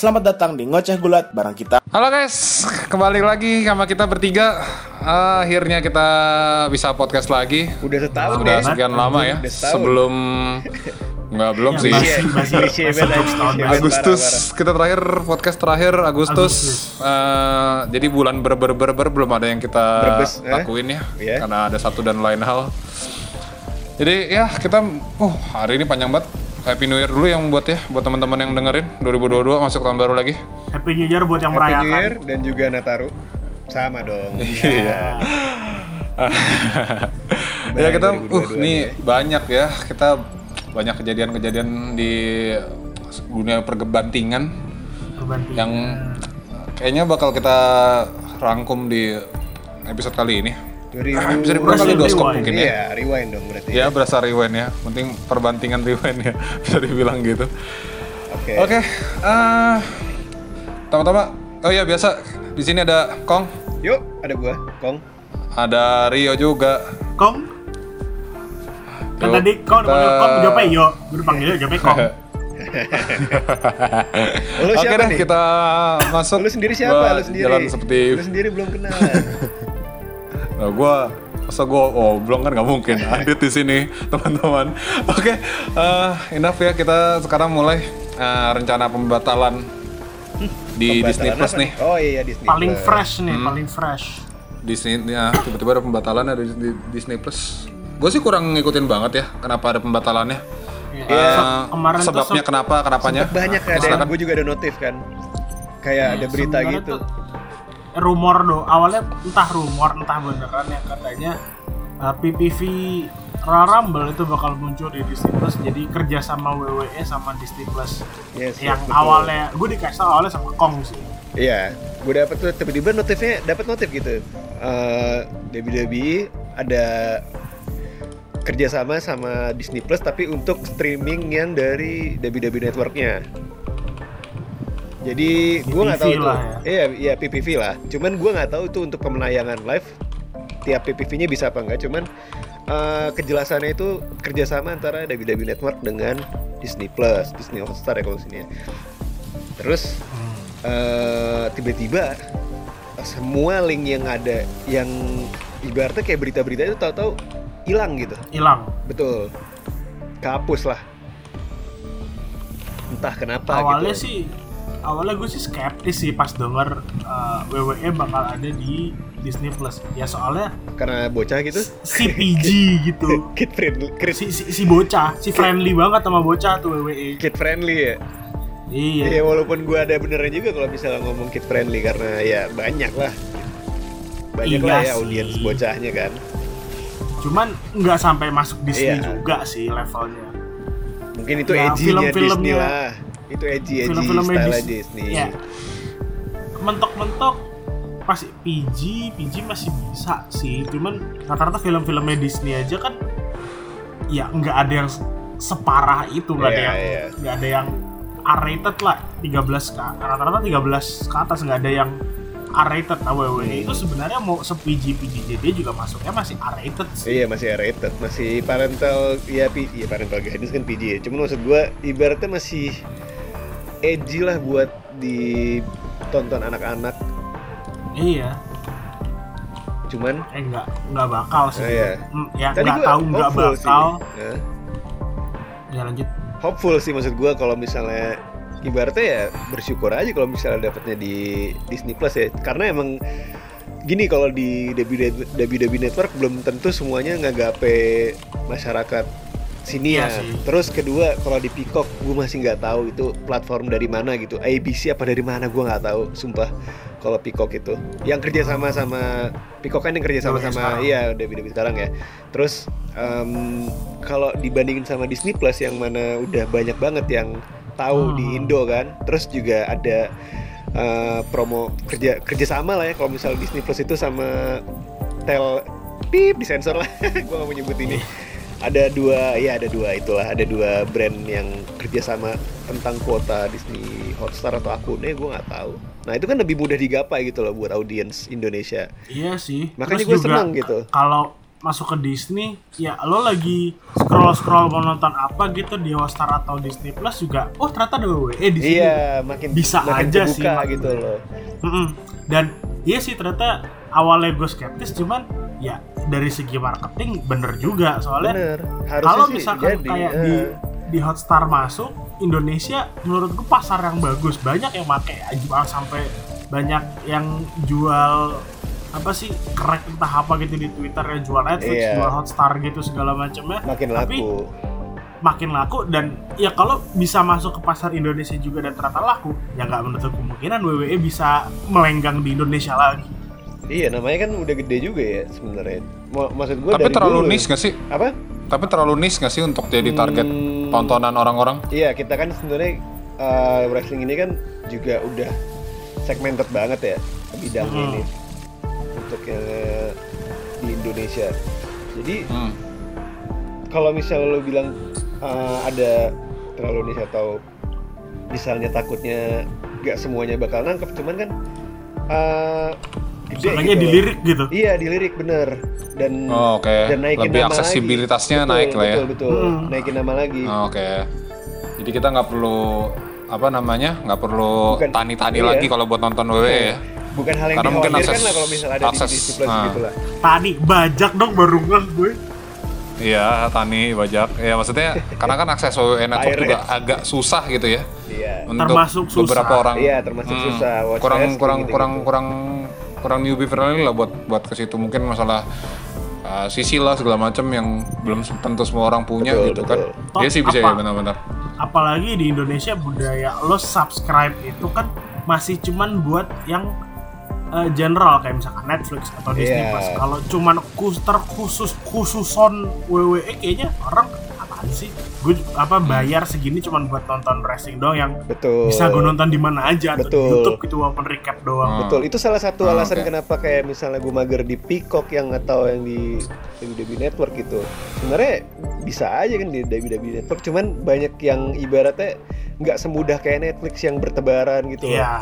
Selamat datang di Ngoceh Gulat bareng kita. Halo guys, kembali lagi sama kita bertiga. Akhirnya kita bisa podcast lagi. Udah setahun Sudah ya. sekian lama ya. Udah setahun. Sebelum nggak belum Ya, sih. masih- masih- masih Agustus kita terakhir podcast terakhir Agustus. Agustus. Eh, jadi bulan ber ber ber ber belum ada yang kita Berbes, eh? lakuin ya, Iya. karah ada satu dan lain hal. Jadi ya kita, oh hari ini panjang banget. Happy New Year dulu yang buat ya, buat teman-teman yang dengerin 2022 masuk tahun baru lagi. Happy New Year buat yang Happy New Year merayakan. dan juga Nataru. Sama dong. Iya. ya kita, uh 2022 nih ya. banyak ya kita banyak kejadian-kejadian di dunia pergebantingan yang kayaknya bakal kita rangkum di episode kali ini. 2000 Bisa dibilang kali Rewind. doskop mungkin ya. Iya, rewind dong berarti. Ya berasa rewind ya, penting perbantingan rewind ya, bisa dibilang gitu. Oke. Oke, eh, pertama-tama, oh ya biasa di sini ada Kong, Yuk, ada gua, Kong. ada Rio juga. Kong. Kan Yuk, tadi Kong kita- dipanggil Kong, jawabnya Yo. Gue dipanggil jawabnya Kong. Lu Oke siapa deh, nih? kita masuk. Lu sendiri siapa? Lu sendiri. Jalan seperti Lu sendiri belum kenal. Nah, gua masa gua oh belum kan nggak mungkin Adit di sini teman-teman. Oke, eh, enough ya kita sekarang mulai eh, rencana pembatalan di Disney Pembatalan Plus apa nih. Oh iya Disney. Paling Plus. fresh nih, Hmm. paling fresh. Disney ya tiba-tiba ada pembatalan ada di, di Disney Plus. Gue sih kurang ngikutin banget ya kenapa ada pembatalannya. Ya, Eh, se- kemarin tuh sebabnya se- kenapa kenapanya? Banyak kan, Silakan. gue juga ada notif kan. Kayak ada berita gitu. tuh rumor do awalnya entah rumor entah beneran ya katanya uh, PPV Royal Rumble itu bakal muncul di Disney Plus jadi kerja sama WWE sama Disney Plus Yes, yang betul. awalnya gue dikasih tau awalnya sama Kong sih Iya, gue dapet tuh tiba-tiba notifnya dapat notif gitu. Eh WWE ada kerjasama sama Disney Plus tapi untuk streaming yang dari WWE Networknya. Jadi gue nggak tahu PPV tuh, lah iya iya PPV lah. Cuman gue nggak tahu tuh untuk pemenayangan live tiap PPV-nya bisa apa enggak. Cuman eh, kejelasannya itu kerjasama antara WWE Network dengan Disney Plus, Disney Hotstar ya kalau sini ya. Terus eh, tiba-tiba semua link yang ada yang ibaratnya kayak berita-berita itu tahu-tahu hilang gitu. Hilang. Betul. Kapus lah. Entah kenapa awalnya gitu sih awalnya gue sih skeptis sih pas denger uh, WWE bakal ada di Disney Plus. Ya soalnya karena bocah gitu? si PG gitu. Kid friendly kid, si, si, si bocah si friendly banget sama bocah tuh WWE kid friendly ya? Iya. Ya walaupun gua ada benernya juga kalau misalnya ngomong kid friendly karena ya banyak lah. Banyak Iya lah ya audiens bocahnya kan. Cuman nggak sampai masuk Disney Iya. juga sih levelnya. Mungkin itu Ya, edgy-nya Disney film-filmnya- lah itu edgy edgy film-filmnya style Dis- Disney ya mentok-mentok pasti PG PG masih bisa sih cuman rata-rata film-filmnya Disney aja kan ya nggak ada yang se- separah itu nggak ada Iya, yang iya. nggak ada yang R-rated lah 13 ke rata-rata 13 ke atas nggak ada yang R-rated nah WWE Hmm. itu sebenarnya mau se PG PG dia juga masuknya masih R-rated sih Iya masih rated, masih parental ya, P, ya parental guidance kan PG ya. Cuman maksud gua ibaratnya masih edgy lah buat ditonton anak-anak. iya Cuman eh nggak nggak bakal sih Oh, iya. Hmm, ya tadi nggak gua tahu nggak bakal sih. Nah, ya lanjut hopeful sih maksud gua kalau misalnya ibaratnya ya bersyukur aja kalau misalnya dapetnya di Disney Plus ya. Karena emang gini kalau di WWE Network belum tentu semuanya ngagape masyarakat sini Iya ya. sih. Terus kedua kalau di Peacock gue masih nggak tahu itu platform dari mana gitu. ABC apa dari mana gue nggak tahu, sumpah. Kalau Peacock itu, yang kerja sama sama Peacock kan yang kerja sama sama sekarang. iya WWE sekarang ya. Terus em, kalau dibandingin sama Disney Plus yang mana udah banyak banget yang tahu di Hmm. Indo kan. Terus juga ada eh, promo kerja kerjasama lah ya kalau misal Disney Plus itu sama tel pip disensor lah gue gak mau nyebut ini ada dua ya ada dua itulah ada dua brand yang kerjasama tentang kuota Disney Hotstar atau akunnya gue nggak tahu nah itu kan lebih mudah digapai gitu loh buat audiens Indonesia Iya sih. Makanya gue juga seneng gitu. Kalau masuk ke Disney ya lo lagi scroll scroll mau nonton apa gitu di Hotstar atau Disney Plus juga oh ternyata ada WWE di sini Iya, makin Bisa makin aja sih, Mak. gitu loh. Mm-mm. dan iya sih ternyata awalnya gue skeptis cuman ya dari segi marketing bener juga soalnya Bener. Harusnya kalau misalkan jadi. kayak eh. di di Hotstar masuk Indonesia menurut gue pasar yang bagus banyak yang pakai jual sampai banyak yang jual apa sih crack entah apa gitu di Twitter yang jual Netflix, Iya. jual Hotstar gitu segala macamnya. makin Tapi laku. makin laku dan ya kalau bisa masuk ke pasar Indonesia juga dan ternyata laku, ya nggak menutup kemungkinan WWE bisa melenggang di Indonesia lagi. Iya, namanya kan udah gede juga ya sebenarnya. Maksud gue Tapi dari terlalu dulu. niche gak sih? Apa? Tapi terlalu niche gak sih untuk jadi target Hmm. tontonan orang-orang? Iya, kita kan sebenarnya uh, wrestling ini kan juga udah segmented banget ya bidangnya Hmm. ini untuk yang uh, di Indonesia. Jadi Hmm. kalau misalnya lo bilang uh, ada terlalu niche atau misalnya takutnya nggak semuanya bakal nangkep, cuman kan uh, gede Makanya gitu. dilirik gitu. Iya, dilirik bener dan Oh, Oke, dan naikin lebih nama aksesibilitasnya lagi. naik Betul, lah ya. Betul, betul. Hmm. Naikin nama lagi. Oh, Oke, jadi kita nggak perlu apa namanya, nggak perlu Bukan- tani-tani iya. lagi kalau buat nonton WWE ya. Bukan hal yang Karena mungkin akses- lah kalau misalnya ada akses, di Disney Plus nah. gitu lah. Tadi bajak dong baru ngeh gue. Iya, tani bajak. Ya maksudnya karena kan akses WWE Network juga agak susah gitu ya Iya. untuk Termasuk susah. beberapa orang. Iya, termasuk Hmm, susah. Watch kurang wrestling kurang gitu-gitu. kurang kurang kurang newbie friendly lah buat buat ke situ mungkin masalah uh, sisi lah segala macam yang belum tentu semua orang punya Betul, gitu betul. kan. Dia sih bisa Apa? ya benar-benar. apalagi di Indonesia budaya lo subscribe itu kan masih cuman buat yang eh, general kayak misalkan Netflix atau Disney Iya. Plus. Kalau cuman kus terkhusus khususon WWE kayaknya orang apaan sih? Gue apa bayar segini cuman buat nonton wrestling doang yang Betul. bisa gue nonton di mana aja atau di Betul. YouTube gitu walaupun recap doang. Hmm. Betul, itu salah satu Ah, alasan oke. kenapa kayak misalnya gue mager di Peacock yang atau yang di WWE Network gitu. Sebenarnya bisa aja kan di WWE Network, cuman banyak yang ibaratnya nggak semudah kayak Netflix yang bertebaran gitu. loh. Iya.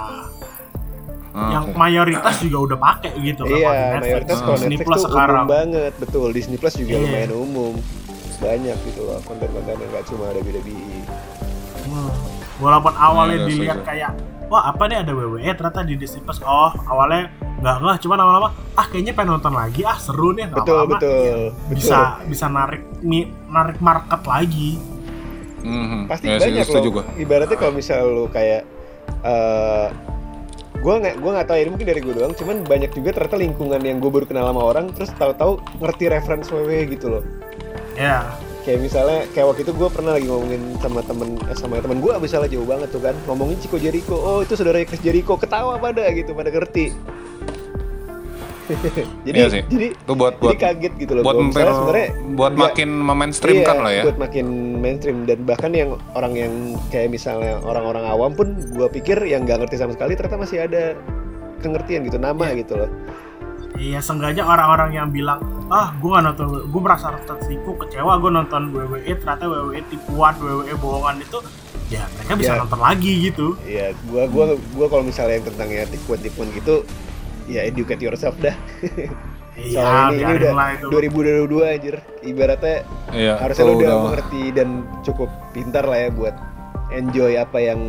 Ah, yang mayoritas juga udah pakai gitu kan Iya, Netflix. mayoritas kalau Disney Netflix Plus tuh sekarang. umum banget, betul. Disney Plus juga Iya. lumayan umum, banyak gitu loh konten-konten yang nggak cuma ada WWE. Hmm. Walaupun awalnya iya, dilihat kayak wah apa nih ada WWE ternyata di Disney Plus. Oh, awalnya nggak nggak cuma lama-lama ah kayaknya pengen nonton lagi ah seru nih Betul, lama-lama betul, ya, betul. bisa bisa narik nih narik market lagi. Mhm. Pasti Ya, banyak loh. gua. Ibaratnya kalau misal lu kayak eh gue nggak gue nggak tahu ya ini mungkin dari gue doang cuman banyak juga ternyata lingkungan yang gue baru kenal sama orang terus tahu-tahu ngerti reference WWE gitu loh Ya. kayak misalnya kayak waktu itu gue pernah lagi ngomongin sama temen eh, sama temen gue misalnya jauh banget tuh kan ngomongin Chico Jericho oh itu saudara Chris Jericho ketawa pada gitu pada ngerti jadi Iya sih. jadi Itu buat jadi buat kaget gitu loh buat memper- sebenarnya buat makin mainstream kan Iya, lah ya. buat makin mainstream dan bahkan yang orang yang kayak misalnya orang-orang awam pun gua pikir yang nggak ngerti sama sekali ternyata masih ada pengertian gitu nama Iya. gitu loh Iya, seenggaknya orang-orang yang bilang, ah, gue gak nonton, gue merasa tertipu, kecewa, gue nonton WWE, ternyata WWE tipuan, WWE bohongan itu, ya mereka bisa Iya. nonton lagi gitu. Iya, gua gua gua kalau misalnya yang tentang ya tipuan-tipuan gitu ya educate yourself dah. Iya, Soalnya ini, ini udah lah itu. 2022 anjir. Ibaratnya Iya, harusnya lu udah udah- mengerti dan cukup pintar lah ya buat enjoy apa yang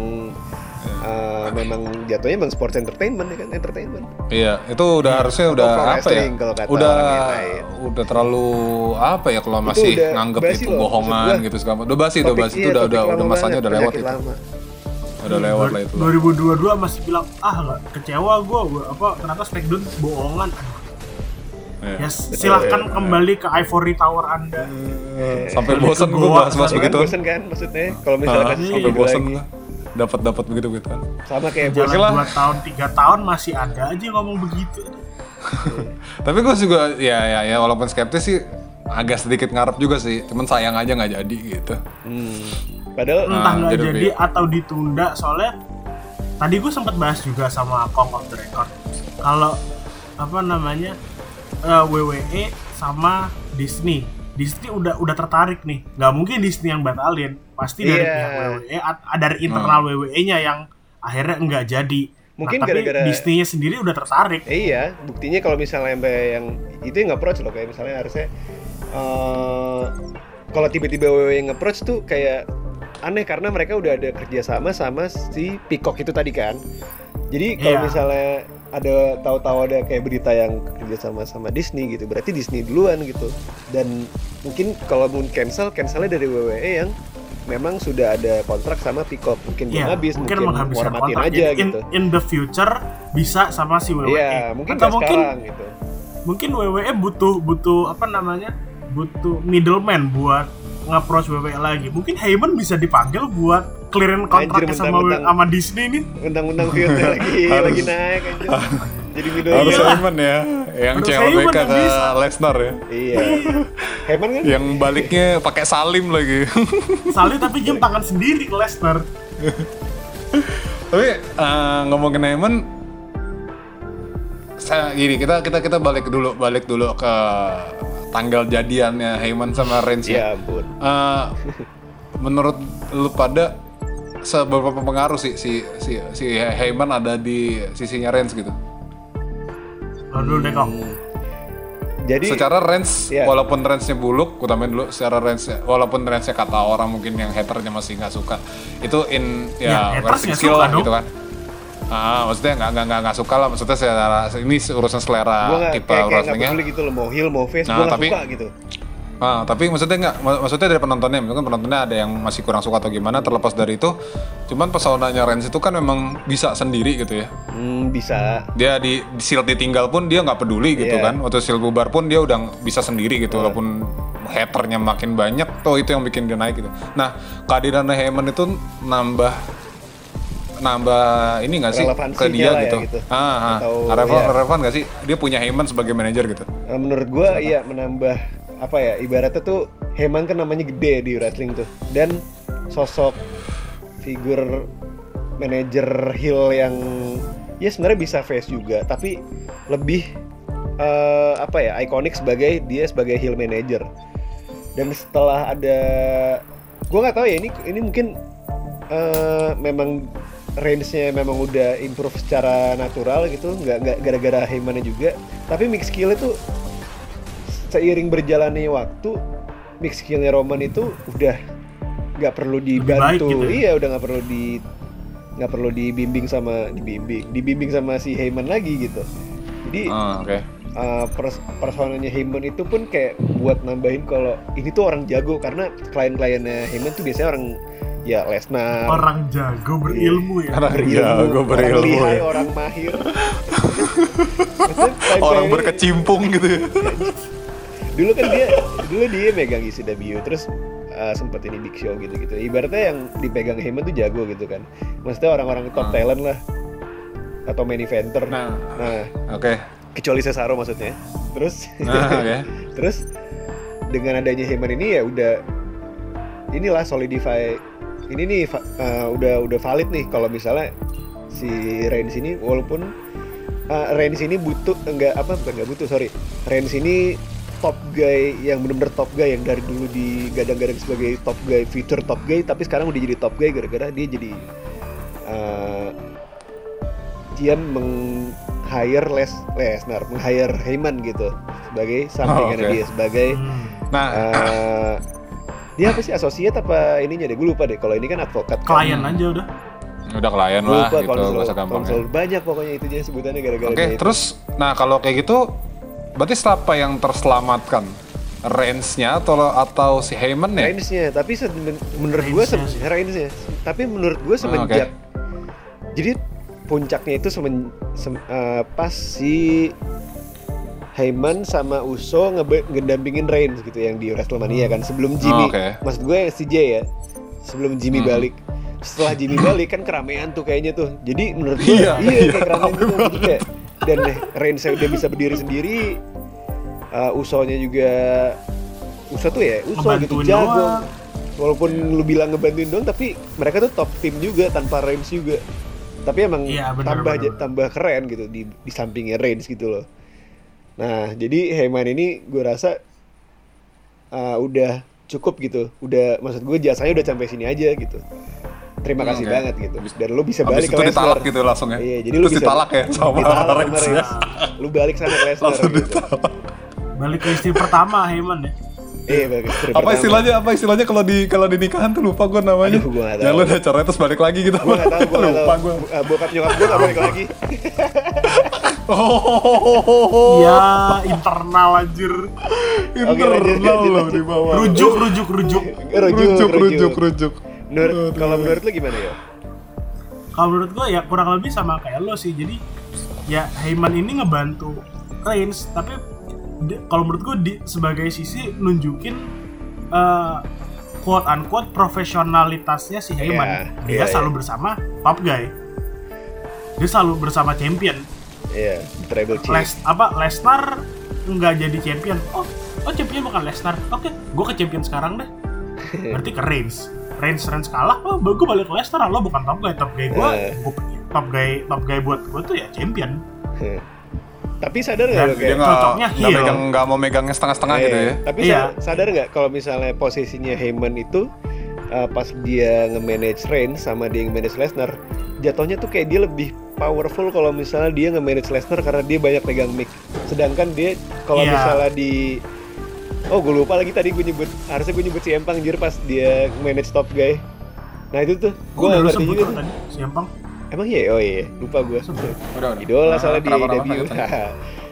uh, memang jatuhnya memang sports entertainment ya kan entertainment. Iya, itu udah harusnya udah pro apa ya? wrestling kalau kata Udah udah terlalu apa ya kalau masih udah nganggep itu loh, bohongan gitu segala Udah basi, udah Topik- basi. iya, itu udah topik udah lama udah masanya udah lewat itu. lama. Udah lewat lah itu. lah. 2022 masih bilang, ah nggak kecewa gue, apa ternyata Smackdown bohongan. Iya. Ya silahkan kembali ke Ivory Tower anda. Sampai Balik bosan gue bahas-bahas begitu. bosen kan maksudnya kalau misalnya Ah, sampai bosan. Dapat dapat begitu gitu kan. sama kayak Jalan lah. 2 tahun, 3 tahun masih ada aja ngomong begitu. Tapi gue juga ya ya ya walaupun skeptis sih agak sedikit ngarep juga sih. Cuman sayang aja nggak jadi gitu. Hmm. Padahal Entah Ah, nggak jadi jadi atau ditunda soalnya tadi gue sempat bahas juga sama Kong of the Record. Kalau apa namanya eh, WWE sama Disney. Disney udah udah tertarik nih. Nggak mungkin Disney yang batalin. Pasti dari Iya. pihak WWE at- dari internal WWE-nya yang akhirnya nggak jadi. mungkin nah, tapi gara-gara Disney sendiri udah tertarik. Eh, iya, buktinya kalau misalnya yang itu yang nge-approach loh kayak misalnya harusnya eh kalau tiba-tiba WWE nge-approach tuh kayak aneh karena mereka udah ada kerjasama sama si Peacock itu tadi kan. Jadi kalau Iya. misalnya ada tahu-tahu ada kayak berita yang kerjasama sama Disney gitu, berarti Disney duluan gitu. Dan mungkin kalau mau cancel, cancelnya dari WWE yang memang sudah ada kontrak sama Peacock. Mungkin belum Iya, habis, mungkin mungkin, formatin kontrak. aja in, gitu. in the future bisa sama si WWE. Iya, mungkin Atau mungkin sekarang gitu. mungkin WWE butuh butuh apa namanya? butuh middleman buat nge-approach WWE lagi. Mungkin Heyman bisa dipanggil buat clearin kontraknya Anjir, sama mentang-mentang. sama Disney nih. Undang-undang lagi Harus. lagi naik anjir. Jadi middle Harus Iyalah. Heyman ya, yang CLBK Heyman ke. Lesnar ya. Iya. Heman kan? Yang baliknya pakai salim lagi. Salih tapi jam tangan sendiri ke Lesnar. Tapi eh, ngomongin Heyman, saya gini kita kita kita balik dulu balik dulu ke tanggal jadiannya Heyman sama Reigns ya. Ya ampun. Eh, menurut lu pada seberapa pengaruh sih si si si Heyman ada di sisinya Reigns gitu? Aduh deh kok. Jadi secara Reigns Iya. walaupun Reigns-nya buluk, utamain dulu secara Reigns walaupun Reigns-nya kata orang mungkin yang haternya masih nggak suka. Itu in Ya, ya, skill lah dong. gitu kan. Ah, maksudnya nggak nggak nggak suka lah maksudnya secara ini urusan selera gua tipe kayak kayak peduli gitu loh mau heel mau face Nah, nggak tapi- suka gitu. Ah, tapi maksudnya nggak, mak- maksudnya dari penontonnya, mungkin penontonnya ada yang masih kurang suka atau gimana. Terlepas dari itu, cuman pesonanya Reigns itu kan memang bisa sendiri gitu ya. Hmm, bisa. Dia di, di Shield ditinggal pun dia nggak peduli gitu Iya. kan. Waktu Shield bubar pun dia udah bisa sendiri gitu, walaupun haternya makin banyak, tuh itu yang bikin dia naik gitu. Nah, kehadiran Heyman itu nambah nambah ini nggak sih ke dia lah ya gitu. gitu. Ah, ah. Atau, relevan, relevan nggak sih? Dia punya Heyman sebagai manajer gitu. Nah, menurut gua iya menambah apa ya ibaratnya tuh Heyman kan namanya gede di wrestling tuh dan sosok figur manajer heel yang ya sebenarnya bisa face juga tapi lebih eh, apa ya ikonik sebagai dia sebagai heel manager dan setelah ada gua nggak tahu ya ini ini mungkin eh, memang range-nya memang udah improve secara natural gitu nggak nggak gara-gara Heyman juga tapi mix skill itu seiring berjalannya waktu mix skillnya Roman itu udah nggak perlu baik dibantu gitu ya? iya udah nggak perlu di nggak perlu dibimbing sama dibimbing dibimbing sama si Heyman lagi gitu jadi Ah, oke. uh, pers- personanya Heyman itu pun kayak buat nambahin kalau ini tuh orang jago karena klien-kliennya Heyman tuh biasanya orang ya Lesnar Orang jago berilmu ya. Orang berilmu, jago orang berilmu lihai, ya. orang mahir. Orang berkecimpung gitu ya. dulu kan dia dulu dia megang ECW terus uh, sempet ini big show gitu gitu ibaratnya yang dipegang Heyman tuh jago gitu kan maksudnya orang-orang top Hmm. talent lah atau main eventer Nah, nah oke. kecuali Cesaro maksudnya terus Nah, oke. terus dengan adanya Heyman ini ya udah inilah solidify ini nih uh, udah udah valid nih kalau misalnya si Reigns ini walaupun uh, Reigns ini butuh enggak apa bukan enggak butuh sorry Reigns ini top guy yang benar-benar top guy yang dari dulu digadang-gadang sebagai top guy future top guy tapi sekarang udah jadi top guy gara-gara dia jadi uh, dia meng hire Les Lesnar, meng hire Heyman gitu sebagai sampingan oke. dia sebagai. Nah, eh, dia apa sih asosiat apa ininya deh gue lupa deh kalau ini kan advokat kan. Klien aja udah. udah klien Gue lah lupa gitu konsul, bahasa gampangnya. konsul. banyak pokoknya itu dia sebutannya gara-gara Oke, itu. terus nah kalau kayak gitu berarti siapa yang terselamatkan? Reigns-nya atau atau si Heyman ya? Reigns-nya tapi menurut gue. Reigns-nya tapi menurut gue semenjak jadi puncaknya itu semen, sem- eh, pas si Heyman sama Uso ngedampingin Reigns gitu yang di WrestleMania kan sebelum Jimmy. Oh, oke. maksud gue CJ ya sebelum Jimmy Hmm. balik. Setelah Jimmy balik kan keramaian tuh kayaknya tuh. Jadi menurut gue Iya, iya, iya, kayak keramaian rame gitu kayak dan Reigns udah bisa berdiri sendiri uh, Usonya juga Uso tuh ya Uso gitu Ngebantuin jago. doang. walaupun lu bilang ngebantuin doang tapi mereka tuh top tim juga tanpa Reigns juga. Tapi emang Iya, benar, tambah benar, aja- tambah keren gitu di di sampingnya Reigns gitu loh nah jadi Heyman ini gue rasa uh, udah cukup gitu udah maksud gue jasanya udah sampai sini aja gitu terima kasih Oke. banget gitu dan lu bisa balik itu ke ditalak Lesnar gitu langsung ya? iya jadi lu Terus bisa ditalak ya sama ditalak ya? Lu balik sana ke Lesnar Langsung gitu. ditalak. Balik ke istri pertama Heyman ya. iya balik ke istri Apa pertama. istilahnya? Apa istilahnya kalau di kalau di nikahan tuh lupa gue namanya. Aduh, gua. Yang lu udah cerai terus balik lagi gitu. gua nggak tahu gua nggak lupa gue. Uh, bokap nyokap gua nggak balik lagi Oh, Ya internal anjir. internal loh di bawah. Rujuk rujuk rujuk. rujuk, rujuk, rujuk. menurut kalau menurut lu gimana ya Kalau menurut gue ya kurang lebih sama kayak lo sih. Jadi ya Heyman ini ngebantu Reigns tapi kalau menurut gue di sebagai sisi nunjukin eh, quote unquote profesionalitasnya si Heyman. Iya, Dia iya, selalu bersama top guy. Dia selalu bersama champion. Iya tribal chief Les apa Lesnar nggak jadi champion. Oh, oh champion bukan Lesnar. Oke, gue ke champion sekarang deh. Berarti ke Reigns. Reigns Reigns kalah, oh gue balik ke Lesnar. Lo bukan top guy, top guy gue, Eh. top guy top guy buat gue tuh ya champion. tapi sadar nggak Dia kayak nggak Cocoknya heel. megang nggak mau megangnya setengah-setengah gitu Eh, ya. Tapi Iya. sa- sadar nggak kalau misalnya posisinya Heyman itu uh, pas dia nge-manage Reigns sama dia nge-manage Lesnar, jatuhnya tuh kayak dia lebih powerful kalau misalnya dia nge-manage Lesnar karena dia banyak pegang mic. Sedangkan dia kalau Iya. misalnya di Oh, gue lupa lagi tadi gue nyebut harusnya gue nyebut si Empang jir pas dia manage top guy. Nah, itu tuh gue udah ngerti sebut juga tuh. tadi, si Empang. Emang iya? Oh iya, lupa gue. Udah, udah. Idola Ah, soalnya di lanjut.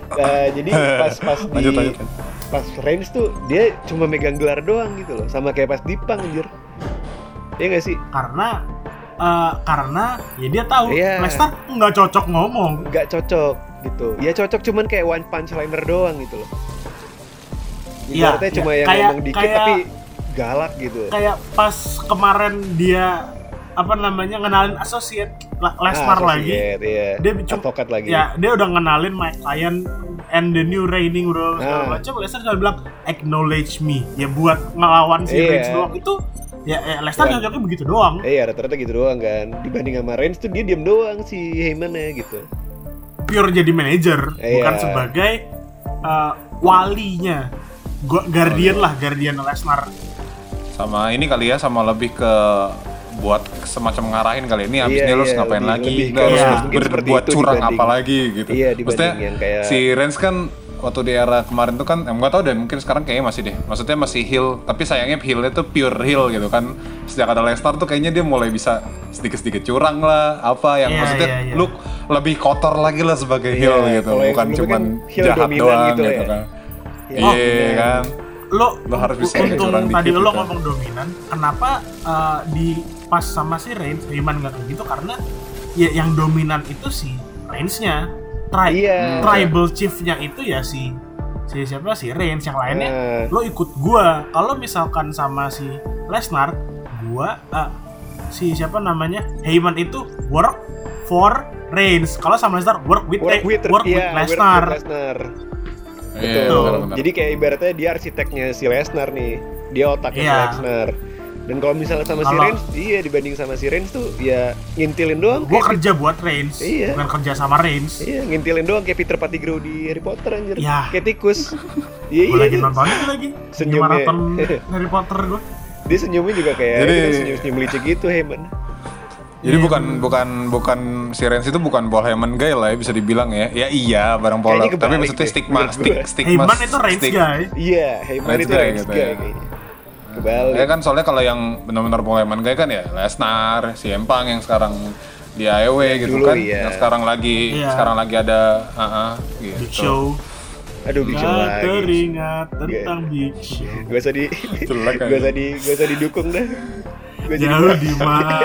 Nah, jadi pas pas di Lanjut, lanjut. pas Reigns tuh dia cuma megang gelar doang gitu loh, sama kayak pas Dipang anjir. Iya gak sih? Karena eh, karena ya dia tahu Iya. Lesnar nggak cocok ngomong. Gak cocok gitu. Ya cocok cuman kayak one punch liner doang gitu loh. Iya, iya. cuma yang Kayak- ngomong dikit kayak- tapi galak gitu. Kayak pas kemarin dia apa namanya ngenalin associate La- Lesnar Ah, lagi. iya. Dia cuma lagi. Ya, dia udah ngenalin my client and the new reigning bro segala Ah. macam. Lesnar cuma bilang acknowledge me. Ya buat ngelawan si Iya. Reigns doang itu ya, ya Lesnar Bukan. cocoknya begitu doang. Eh, Iya rata-rata gitu doang kan. Dibanding sama Reigns tuh dia diem doang si Heyman ya gitu. Pure jadi manajer, Iya. bukan sebagai uh, walinya. Gu- Guardian lah, Guardian Lesnar. Sama ini kali ya, sama lebih ke buat semacam ngarahin kali ini habis Iya, ini harus iya, ngapain lebih- lagi lebih harus iya, berbuat curang dibanding- apa lagi gitu Iya, maksudnya yang kayak- si Reigns kan waktu di era kemarin tuh kan em nggak tahu deh mungkin sekarang kayaknya masih deh maksudnya masih heel tapi sayangnya heelnya tuh pure heel gitu kan sejak ada Lesnar tuh kayaknya dia mulai bisa sedikit-sedikit curang lah apa yang Iya, maksudnya iya, iya. look lebih kotor lagi lah sebagai Iya, heel gitu bukan cuman kan heel jahat doang gitu gitu, ya. kan Iya, iya bener. kan lo, Lo harus bisa untung curang tadi dikit lo gitu. ngomong dominan kenapa uh, di pas sama si Reigns Heyman nggak kayak gitu karena ya yang dominan itu si Reigns-nya Tri- Iya. tribal chief-nya itu ya si si siapa si Reigns yang lainnya Nah. lo ikut gua kalau misalkan sama si Lesnar gua uh, si siapa namanya Heyman itu work for Reigns kalau sama Lesnar work with Work with, work with iya, work Lesnar with Lesnar. Iya, Betul. benar-benar. Jadi kayak ibaratnya dia arsiteknya si Lesnar nih. Dia otaknya Iya. Lesnar. Dan kalau misalnya sama si Kalau- Reigns, iya dibanding sama si Reigns tuh ya ngintilin doang. gua kerja buat Reigns Iya. bukan kerja sama Reigns Iya, ngintilin doang kayak Peter Pettigrew di Harry Potter anjir. Ya. Kayak tikus. Iya, iya. lagi nonton itu lagi Senyumnya. maraton Harry Potter gue Dia senyumnya juga kayak Jadi- senyum-senyum licik gitu, Heyman. Jadi Iya, bukan bukan bukan si Reigns itu bukan Paul Heyman guy lah ya bisa dibilang ya. Ya iya bareng Paul. Tapi maksudnya stigma gua. stigma Heyman itu Reigns stig- guy Iya, Heyman itu guy gitu guy kayaknya. Kebalik. Ya kan soalnya kalau yang benar-benar Heyman guy kan ya Lesnar, si Empang yang sekarang di AEW gitu dulu, kan. iya. Yang sekarang lagi Iya. sekarang lagi ada uh, uh, gitu. Big Show Aduh, Big Show Gak lagi. teringat tentang Big Show Gak usah di Jelek gak usah di gak usah didukung dah. Gua jadi Jauh di mata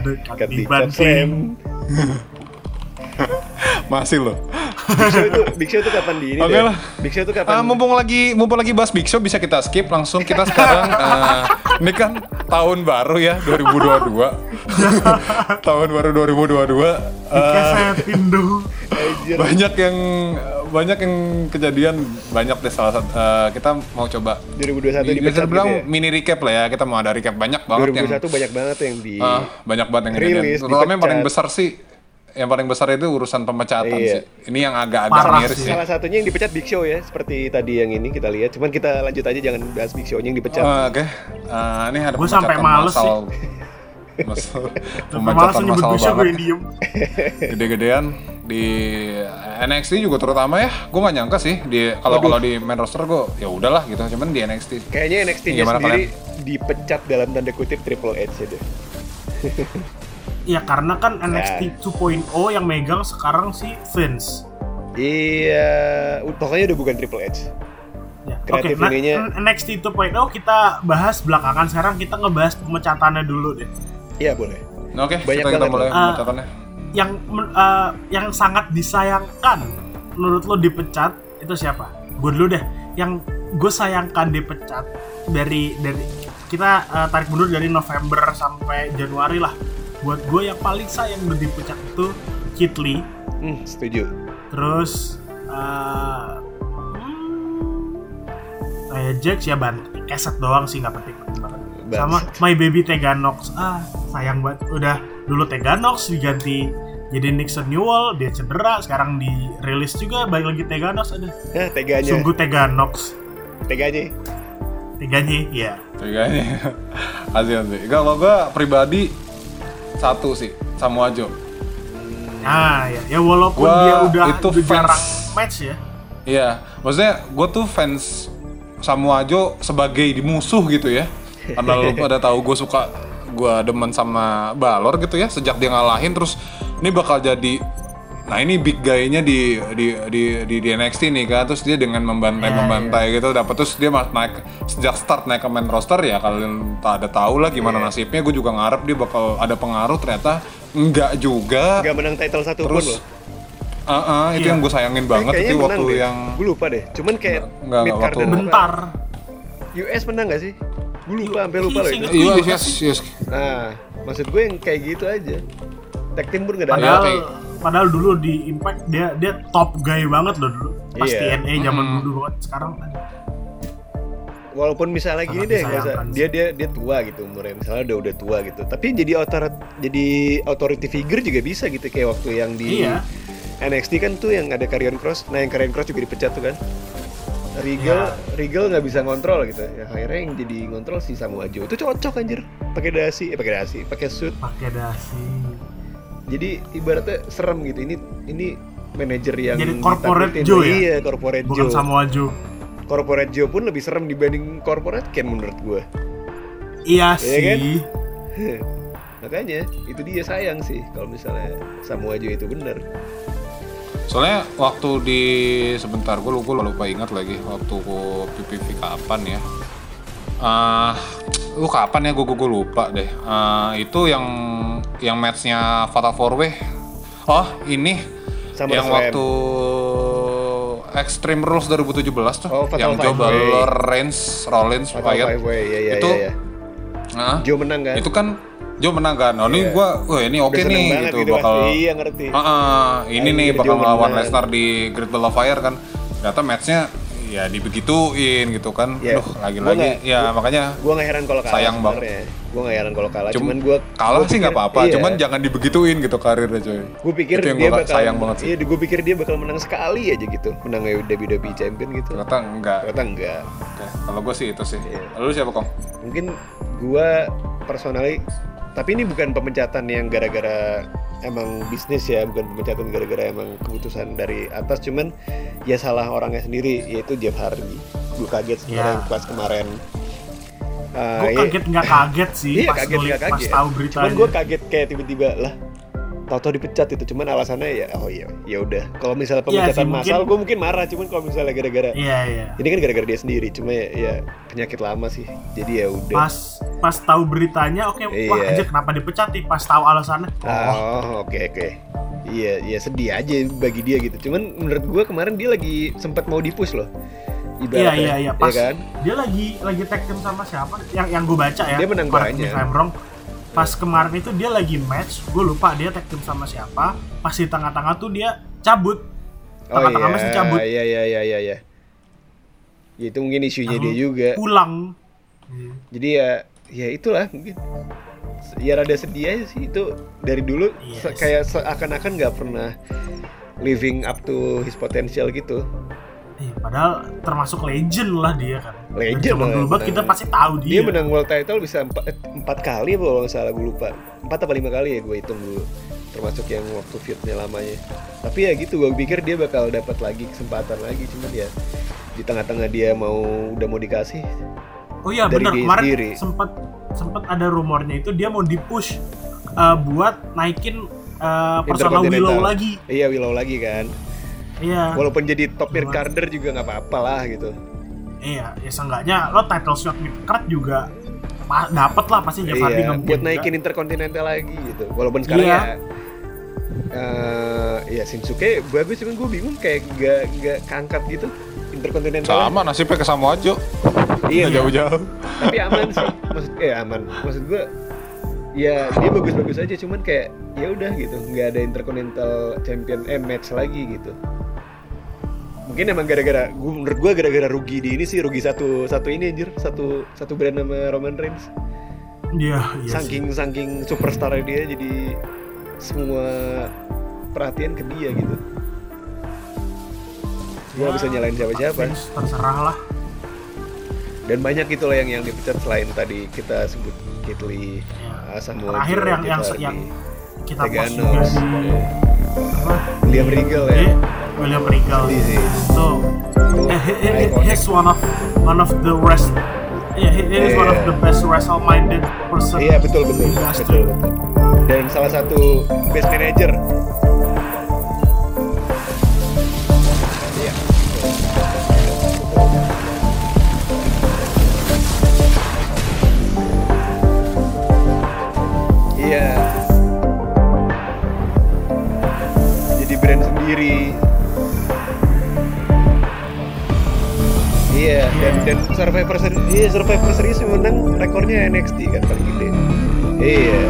dekat Dekat di dibanting Slam. Masih loh. Big Show itu Big Show itu kapan di ini Oke deh? lah. Big Show itu kapan? Ah, mumpung lagi mumpung lagi bahas Big Show bisa kita skip langsung kita sekarang eh, ini kan tahun baru ya 2022 tahun baru 2022 eh, Kesetin dulu Anjir. banyak yang banyak yang kejadian banyak deh salah satu eh, kita mau coba 2021 bisa dipecat bilang gitu ya? mini recap lah ya kita mau ada recap banyak banget yang 2021 banyak banget yang di ah, banyak banget yang Rilis, kejadian terutama yang paling besar sih yang paling besar itu urusan pemecatan Iya. sih ini yang agak-agak miris sih. salah satunya yang dipecat Big Show ya, seperti tadi yang ini kita lihat. Cuman kita lanjut aja jangan bahas Big Show yang dipecat. Ah, Oke, Ah, ini ada Gua sampai pemecatan males massal. Mas, Malah pemecatan nyebut masal banget. Gede-gedean di NXT juga terutama ya. Gue nggak nyangka sih di kalau kalau di main roster gue ya udahlah gitu. Cuman di NXT Kayaknya NXT-nya Gimana sendiri dipecat dalam tanda kutip Triple H ya deh. Ya karena kan. NXT 2.0 yang megang sekarang si Vince. Iya, pokoknya udah bukan Triple H. Ya. Kreatif Oke, nah, ininya- NXT 2.0 kita bahas belakangan. Sekarang kita ngebahas pemecatannya dulu deh. Iya boleh. Nah, Oke, Banyak kita, kita mulai loh. pemecatannya. Yang men- eh, yang sangat disayangkan menurut lo dipecat itu siapa? Gue dulu deh. Yang gue sayangkan dipecat dari dari kita eh, tarik mundur dari November sampai Januari lah. Buat gue yang paling sayang udah dipecat itu Kit Lee. Hmm, setuju. Terus eh hmm, kayak Jax ya ban keset doang sih nggak penting, banget. Sama. My Baby Teganox. Ah, sayang banget. Udah dulu Teganox diganti jadi Nixon Newell, dia cedera, sekarang dirilis juga balik lagi Teganox ada. Nah, teganya. Sungguh Teganox. Teganya. Teganya ya. Tiganya. Kasihan sih. Kalau gue pribadi satu sih, Samuajo. Nah, ya, ya walaupun Gua dia udah, itu udah fans. jarang match ya. Iya, maksudnya gue tuh fans Samuajo sebagai di musuh gitu ya. Karena lu pada tahu gue suka gue demen sama Balor gitu ya sejak dia ngalahin terus ini bakal jadi nah ini big guy-nya di di di di, di NXT nih kan terus dia dengan membantai Iya, membantai gitu dapat terus dia mas- naik sejak start naik ke main roster ya kalian tak ada tahu lah gimana Iya. nasibnya gue juga ngarep dia bakal ada pengaruh ternyata enggak juga Gak menang title satu pun terus loh. ah ah, itu Iya. yang gue sayangin banget Kayaknya itu waktu deh. yang Gue lupa deh. Cuman kayak Enggak, enggak, mid card waktu-. Bentar. US menang gak sih? Gue lupa, sampai lupa loh Iya, itu. Iya, Itu yes, yes. Nah, maksud gue yang kayak gitu aja. Tag team pun gak ada. Padahal kayak- padahal dulu di Impact dia dia top guy banget loh dulu. Pas Iya. TNA zaman Mm-mm. dulu banget sekarang kan. Walaupun misalnya gini Sangat deh, nggak usah- disayangkan dia dia dia tua gitu umurnya, misalnya udah udah tua gitu. Tapi jadi otor jadi authority figure juga bisa gitu kayak waktu yang di Iya. NXT kan tuh yang ada Karrion Cross. Nah, yang Karrion Cross juga dipecat tuh kan. Regal, Iya. Regal nggak bisa ngontrol gitu. Ya akhirnya yang jadi ngontrol si Samoa Joe. Itu cocok anjir. Pakai dasi, eh pakai dasi, pakai suit. Pakai dasi. Jadi ibaratnya serem gitu. Ini ini manajer yang Jadi corporate ditakutin. Joe ya? Iya, corporate Bukan Joe. Samoa Joe. Corporate Joe pun lebih serem dibanding corporate Ken menurut gue. Iya Iya kan? sih. Makanya itu dia sayang sih kalau misalnya Samoa Joe itu bener. Soalnya waktu di sebentar gue lupa, lupa ingat lagi waktu gua PPV kapan ya. Ah, lu kapan ya gue gue lupa deh. Ah, itu yang yang matchnya Fatal Four Way. Oh ini Summer yang waktu Extreme Rules 2017 tuh, Oh, Fatal yang. Balor, Reigns, Rollins, Fatal Wyatt. Ya ya itu, ya, ya. Nah, Joe menang kan? itu kan Joe menang kan. Oh ini Iya. gue, wah ini oke seneng nih gitu, gitu bakal. Iya ngerti. Ah, ah, ini Anjir, nih bakal melawan. Lesnar di Great Ball of Fire kan. Ternyata matchnya ya dibegituin gitu kan. Aduh, Gua lagi-lagi ya makanya Gue gak heran kalau kalah Sayang banget. Gue gak heran kalau kalah. Cum- Cuman gue kalah sih nggak apa-apa, iya. cuman jangan dibegituin gitu karirnya coy. Gue pikir itu yang dia gua bakal sayang banget sih. Iya, gue pikir dia bakal menang sekali aja gitu, menang WWE Champion gitu. Ternyata enggak. Ternyata enggak. Oke, Kalau gue sih itu sih. Iya. Lalu siapa kong? Mungkin gue personally, tapi ini bukan pemecatan yang gara-gara emang bisnis ya, bukan pemecatan gara-gara emang keputusan dari atas, cuman ya salah orangnya sendiri, yaitu Jeff Hardy. Gue kaget Iya. sekarang pas kemarin. Uh, Gue iya- kaget nggak kaget sih Iya pas kaget kaget. pas tahu beritanya. Cuman gue kaget kayak tiba-tiba lah. Tahu-tahu dipecat itu. Cuman alasannya ya oh iya ya udah. Kalau misalnya Iya pemecatan sih, mungkin- massal gue mungkin marah. Cuman kalau misalnya gara-gara Iya iya. ini kan gara-gara dia sendiri. Cuma ya, ya penyakit lama sih. Jadi ya udah. Pas pas tahu beritanya, oke, wah Iya. aja kenapa dipecat nih? Pas tahu alasannya, oh, Oh oke oke. Iya iya sedih aja bagi dia gitu. Cuman menurut gue kemarin dia lagi sempat mau dipush loh. iya Ibaratnya, iya iya. Pas kan? dia lagi lagi tag team sama siapa? Yang yang gue baca ya. Dia menang banyak. if I'm wrong. Pas kemarin itu dia lagi match, gue lupa dia tag team sama siapa. Pas di tengah-tengah tuh dia cabut. Oh Tengah-tengah iya match dicabut. iya iya iya iya. iya. Ya, itu mungkin isunya Lalu dia juga. Pulang. jadi ya ya itulah mungkin ya rada sedih aja sih itu dari dulu Yes. kayak seakan-akan nggak pernah living up to his potential gitu Iya, padahal termasuk legend lah dia kan. Legend zaman dulu banget kita pasti tahu dia. Dia menang world title bisa empat, eh, empat kali apa kalau nggak salah gue lupa. Empat apa lima kali ya gue hitung dulu. Termasuk yang waktu feudnya lamanya. Tapi ya gitu gue pikir dia bakal dapat lagi kesempatan lagi cuman ya di tengah-tengah dia mau udah mau dikasih Oh iya dari benar kemarin sendiri. sempat sempat ada rumornya itu dia mau dipush uh, buat naikin uh, personal. Willow lagi. Iya Willow lagi kan. Iya. Walaupun jadi top mid carder juga nggak apa-apa lah gitu. Iya, ya seenggaknya lo title shot mid card juga pa- dapet lah pasti Jeff Hardy Iya, buat juga. naikin intercontinental lagi gitu. Walaupun sekarang Iya. ya eh ya Shinsuke bagus cuman gue bingung kayak nggak nggak keangkat gitu intercontinental. Sama nasibnya ke Samoa Joe. Iya. Nggak jauh-jauh. Tapi aman sih. Maksud eh aman. Maksud gue ya dia bagus-bagus aja cuman kayak ya udah gitu. Nggak ada intercontinental champion eh match lagi gitu. Mungkin emang gara-gara gue menurut gue gara-gara rugi di ini sih rugi satu satu ini anjir. Satu satu brand nama Roman Reigns. Iya, iya sih. saking saking superstar dia jadi semua perhatian ke dia gitu. Gue Ya, bisa nyalain siapa-siapa. Terserah lah. dan banyak gitu lah yang yang dipecat selain tadi kita sebut Kit Lee Ya. uh, Samoa Terakhir yang yang yang kita post juga apa? William Regal ya Iya, William Regal. Iya sih. Itu eh, he- he- he's one of one of the rest Yeah, he, he is one of Iya. the best wrestle-minded person. iya betul betul industry. betul betul dan salah satu best manager iya Survivor Series menang rekornya NXT kan paling gede. Iya.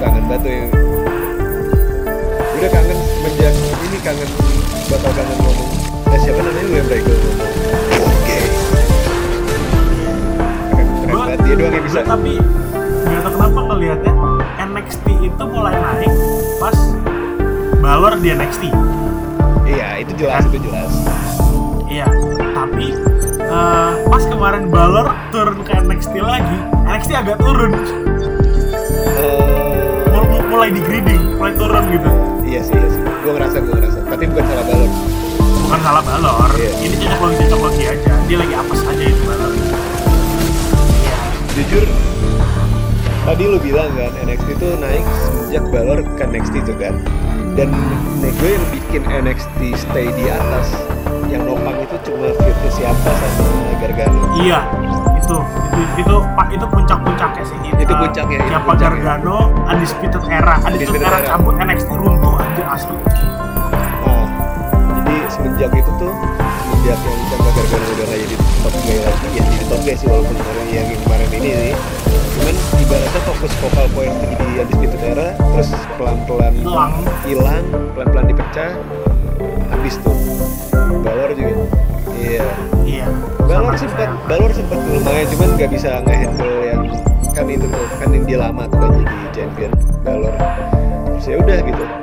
Kangen tuh. ya. Udah kangen semenjak ini kangen bakal kangen ngomong. Eh, siapa namanya William Regal ngomong. Oke. Keren, banget dia doang yang bisa. tapi nggak tahu kenapa ngelihatnya NXT itu mulai naik pas Balor di NXT. Itu jelas, itu jelas. Iya, tapi eh, pas kemarin Balor turun ke NXT lagi, NXT agak turun, mul- mulai di grading, mulai turun gitu. iya sih, iya sih. Gue ngerasa, gue ngerasa. Tapi bukan salah balon. Bukan salah Balor, Iya. ini cocok logi cocok logi aja. Dia lagi apes aja itu Balor. Iya, Jujur, tadi lu bilang kan NXT itu naik sejak Balor ke NXT itu kan. Dan menurut gue yang bikin NXT stay di atas yang nopang itu cuma feudnya siapa sama Gargano. iya, itu itu itu pak itu puncak-puncaknya sih. Itu Eh, puncaknya, itu Siapa puncaknya. Gargano, Undisputed Era, Undisputed Undisputed Era Era. cabut NXT runtuh anjir asli. Nah, jadi semenjak itu tuh semenjak yang Ciampa Gargano udah nggak jadi top guy lagi? Ya jadi top guy sih walaupun kemarin yang kemarin ini sih. Cuman ibaratnya fokus vokal point di Undisputed Era terus pelan-pelan Hilang. pelan-pelan dipecah habis tuh Balor juga. Iya. Iya. Balor sempat Balor sempat lumayan cuman nggak bisa ngehandle yang kan itu tuh kan yang dia lama tuh kan jadi champion Balor. Terus ya udah gitu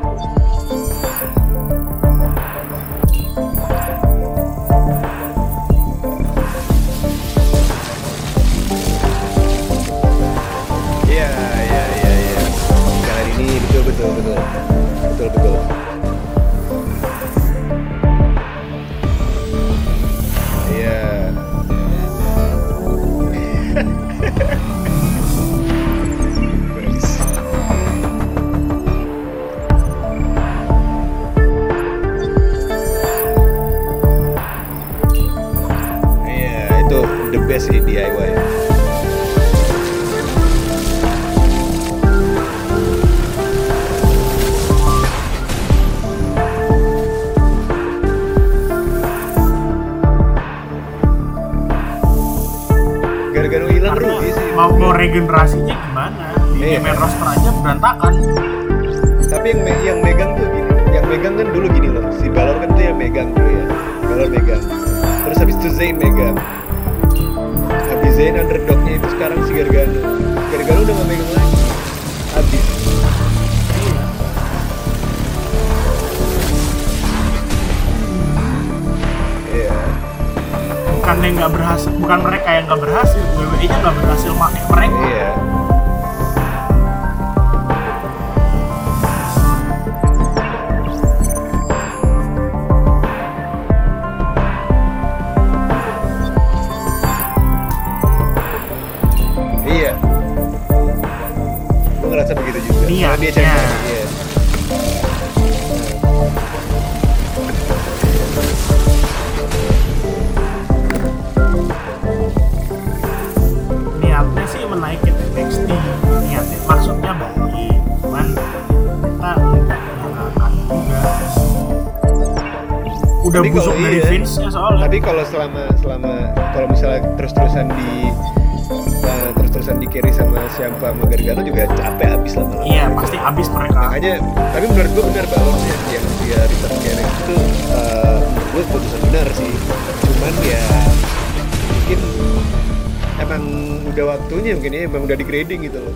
emang udah waktunya mungkin ya emang udah degrading gitu loh.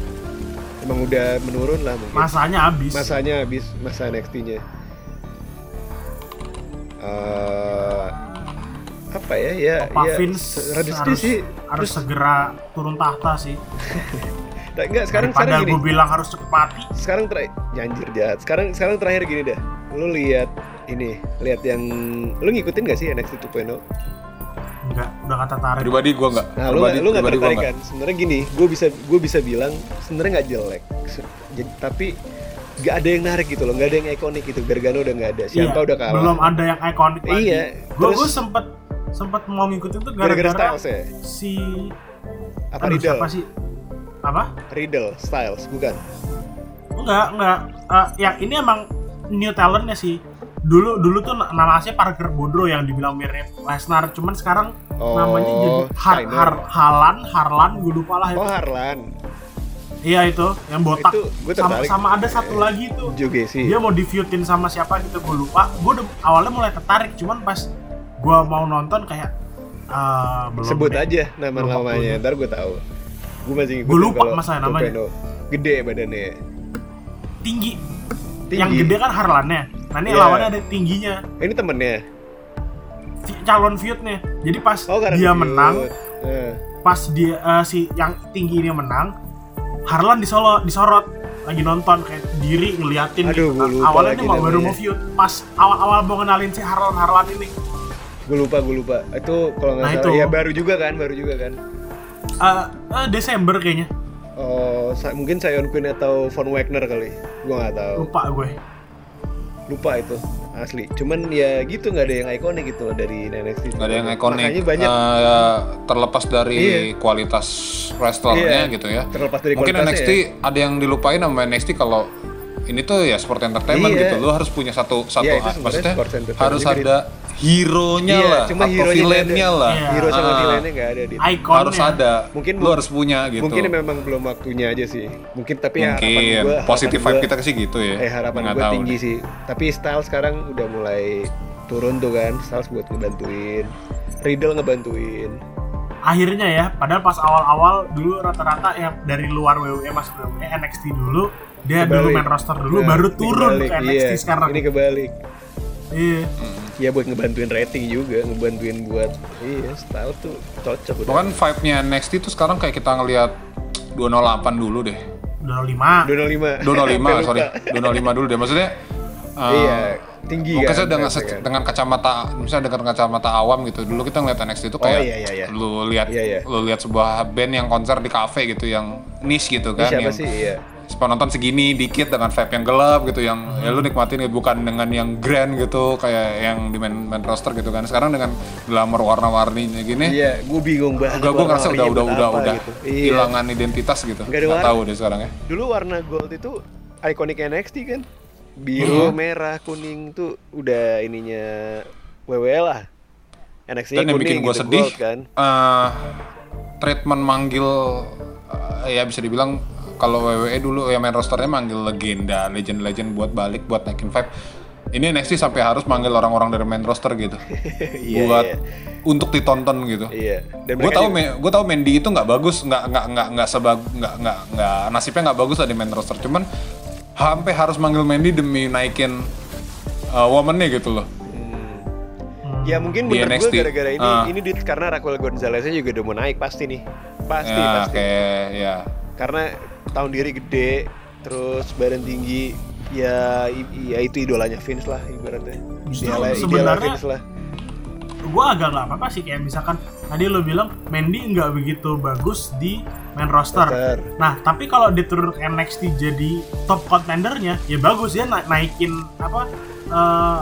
Emang udah menurun lah mungkin. masanya habis. Masanya habis masa NXT-nya. Eh, apa ya ya Pak ya Vince harus, sih. harus Terus- segera turun tahta sih. Tak- enggak sekarang daripada sekarang gini. gue bilang harus cepet mati. Sekarang terakhir nyanjir jahat. Sekarang sekarang terakhir gini dah lu lihat ini lihat yang lu ngikutin gak sih NXT 2.0 enggak udah kata tarik Pribadi gue nggak. nah lu Pribadi, nggak- lu nggak pribadi gua tertarik kan? Sebenarnya gini gue bisa gue bisa bilang sebenarnya nggak jelek. Jadi- tapi nggak ada yang narik gitu loh nggak ada yang ikonik gitu. Gargano udah nggak ada siapa Iya, udah kalah. belum ada yang ikonik lagi. Iya, gue terus- gue sempet sempet mau ngikutin tuh gara-gara ya? si apa aduh, Riddle? siapa sih? Apa? Riddle Styles bukan? Enggak, enggak. Eh, yang ini emang new talentnya sih. Dulu dulu tuh na- nama aslinya Parker Bodro yang dibilang mirip Lesnar, cuman sekarang Oh, namanya jadi Har. Har, Harlan, Harlan, gue lupa lah itu. oh Harlan Iya itu, yang botak. Itu sama, sama ada satu lagi tuh. juga sih Dia mau di feudin sama siapa gitu, gue lupa. Gue awalnya mulai tertarik, cuman pas gue mau nonton kayak eh, belum. sebut deh. aja nama-namanya Belum ntar gue tahu gue masih Gua lupa masalah namanya. 2.0. gede badannya Tinggi. Tinggi. Yang gede kan Harlannya. Nah ini Iya. lawannya ada tingginya. ini temennya? Calon feudnya. Jadi pas oh dia feud. menang Eh, pas dia eh, si yang tinggi ini menang Harlan disolo disorot. Lagi nonton kayak diri ngeliatin Aduh, gitu. lupa awalnya mau baru mau feud pas awal-awal mau kenalin si Harlan Harlan ini. Gue lupa gue lupa. Itu kalau nggak Nah, salah. itu. ya baru juga kan baru juga kan. Eh, eh, Desember kayaknya. Oh sa- mungkin Sion Queen atau Von Wagner kali. Gue nggak tahu. Lupa gue lupa itu asli cuman ya gitu nggak ada yang ikonik gitu dari NXT Nggak ada yang ikonik. makanya banyak eh, terlepas dari Iya. kualitas wrestlernya Iya. gitu ya. terlepas dari Mungkin NXT ya. ada yang dilupain sama NXT kalau ini tuh ya sport entertainment Iya. gitu. Lu harus punya satu satu Iya, ah, maksudnya harus ada hero-nya Iya, lah cuma atau villain-nya lah. Iya. hero sama Ah, villainnya nggak ada di ikonnya harus ada. Mungkin mu- harus punya gitu. mungkin memang belum waktunya aja sih mungkin tapi ya harapan Mungkin gue positif vibe kita sih gitu ya. eh harapan Nggak gue tahu tinggi deh. sih tapi style sekarang udah mulai turun tuh kan Styles buat ngebantuin Riddle ngebantuin akhirnya ya padahal pas awal-awal dulu rata-rata yang dari luar WWE masuk WWE NXT dulu dia dulu Kebalik. main roster dulu Nah, baru ini turun kebalik, ke NXT iya. sekarang ini kebalik iya ya buat ngebantuin rating juga ngebantuin buat iya style tuh cocok udah Bahkan vibe-nya NXT tuh sekarang kayak kita ngelihat 208 dulu deh. udah lima Dono 5 205 sorry 205 dulu deh maksudnya uh, iya tinggi mungkin kan saya dengan, kan. dengan kacamata misalnya dengan kacamata awam gitu dulu kita ngeliat NXT itu kayak Oh, iya, iya, iya. lu lihat Iya, iya. lu lihat sebuah band yang konser di cafe gitu yang niche gitu Ini kan siapa yang sih iya penonton segini dikit dengan vibe yang gelap gitu yang ya lu nikmatin gitu, bukan dengan yang grand gitu kayak yang di main, main roster gitu kan sekarang dengan glamour warna-warni gini iya gue bingung banget gue ngerasa udah warna-warninya udah udah udah gitu. Iya. identitas gitu. Nggak Nggak warna. tahu deh sekarang ya. dulu warna gold itu ikonik NXT kan biru Iya. merah kuning tuh udah ininya WWE lah NXT Dan yang kuning bikin gue gitu, sedih, gold kan eh, treatment manggil eh, ya bisa dibilang kalau WWE dulu ya main rosternya manggil legenda, legend-legend buat balik buat naikin vibe. Ini NXT sampai harus manggil orang-orang dari main roster gitu, Iya, buat iya. untuk ditonton gitu. iya dan Gue tahu, juga- gue tahu Mandy itu nggak bagus, nggak nggak nggak nggak sebag nggak nggak nggak nasibnya nggak bagus lah di main roster. Cuman sampai harus manggil Mandy demi naikin uh, womannya gitu loh. Hmm. Ya mungkin Di menurut NXT. gue gara-gara ini Ah. ini dit karena Raquel Gonzaleznya juga udah mau naik pasti nih. Pasti ya pasti. kayak ya Karena tahun diri gede, terus badan tinggi, ya, ya itu idolanya Vince lah ibaratnya. Justru Idealnya, idealnya sebenarnya- Vince lah. gue agak nggak apa-apa sih kayak misalkan tadi lo bilang Mandy nggak begitu bagus di main roster. Roster. Nah tapi kalau diturun ke NXT jadi top contendernya ya bagus ya na- naikin apa eh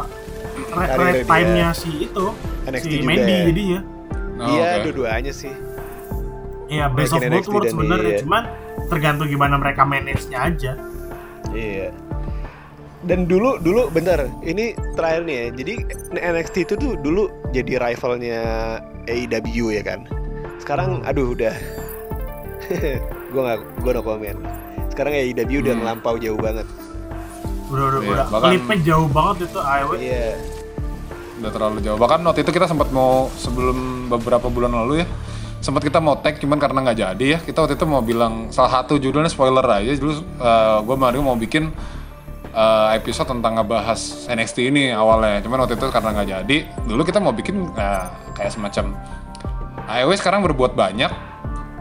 re- Karirnya red dia. time-nya si itu NXT si juga Mandy ya. jadinya. Oh, Iya, oke. dua-duanya sih. Ya best of both worlds dan sebenarnya iya. cuman tergantung gimana mereka manage-nya aja. Iya. Dan dulu dulu bentar, ini terakhir nih ya. Jadi NXT itu tuh dulu jadi rivalnya AEW ya kan. Sekarang aduh udah gua nggak gua no comment. Sekarang AEW udah Hmm. ngelampau jauh banget. Udah udah, Iya, udah bahkan- klipnya jauh banget itu AEW. Iya. udah terlalu jauh bahkan waktu itu kita sempat mau sebelum beberapa bulan lalu ya sempat kita mau tag cuman karena nggak jadi ya kita waktu itu mau bilang salah satu judulnya spoiler aja dulu gue Mario mau bikin eh, episode tentang ngebahas NXT ini awalnya cuman waktu itu karena nggak jadi dulu kita mau bikin eh, kayak semacam AEW sekarang berbuat banyak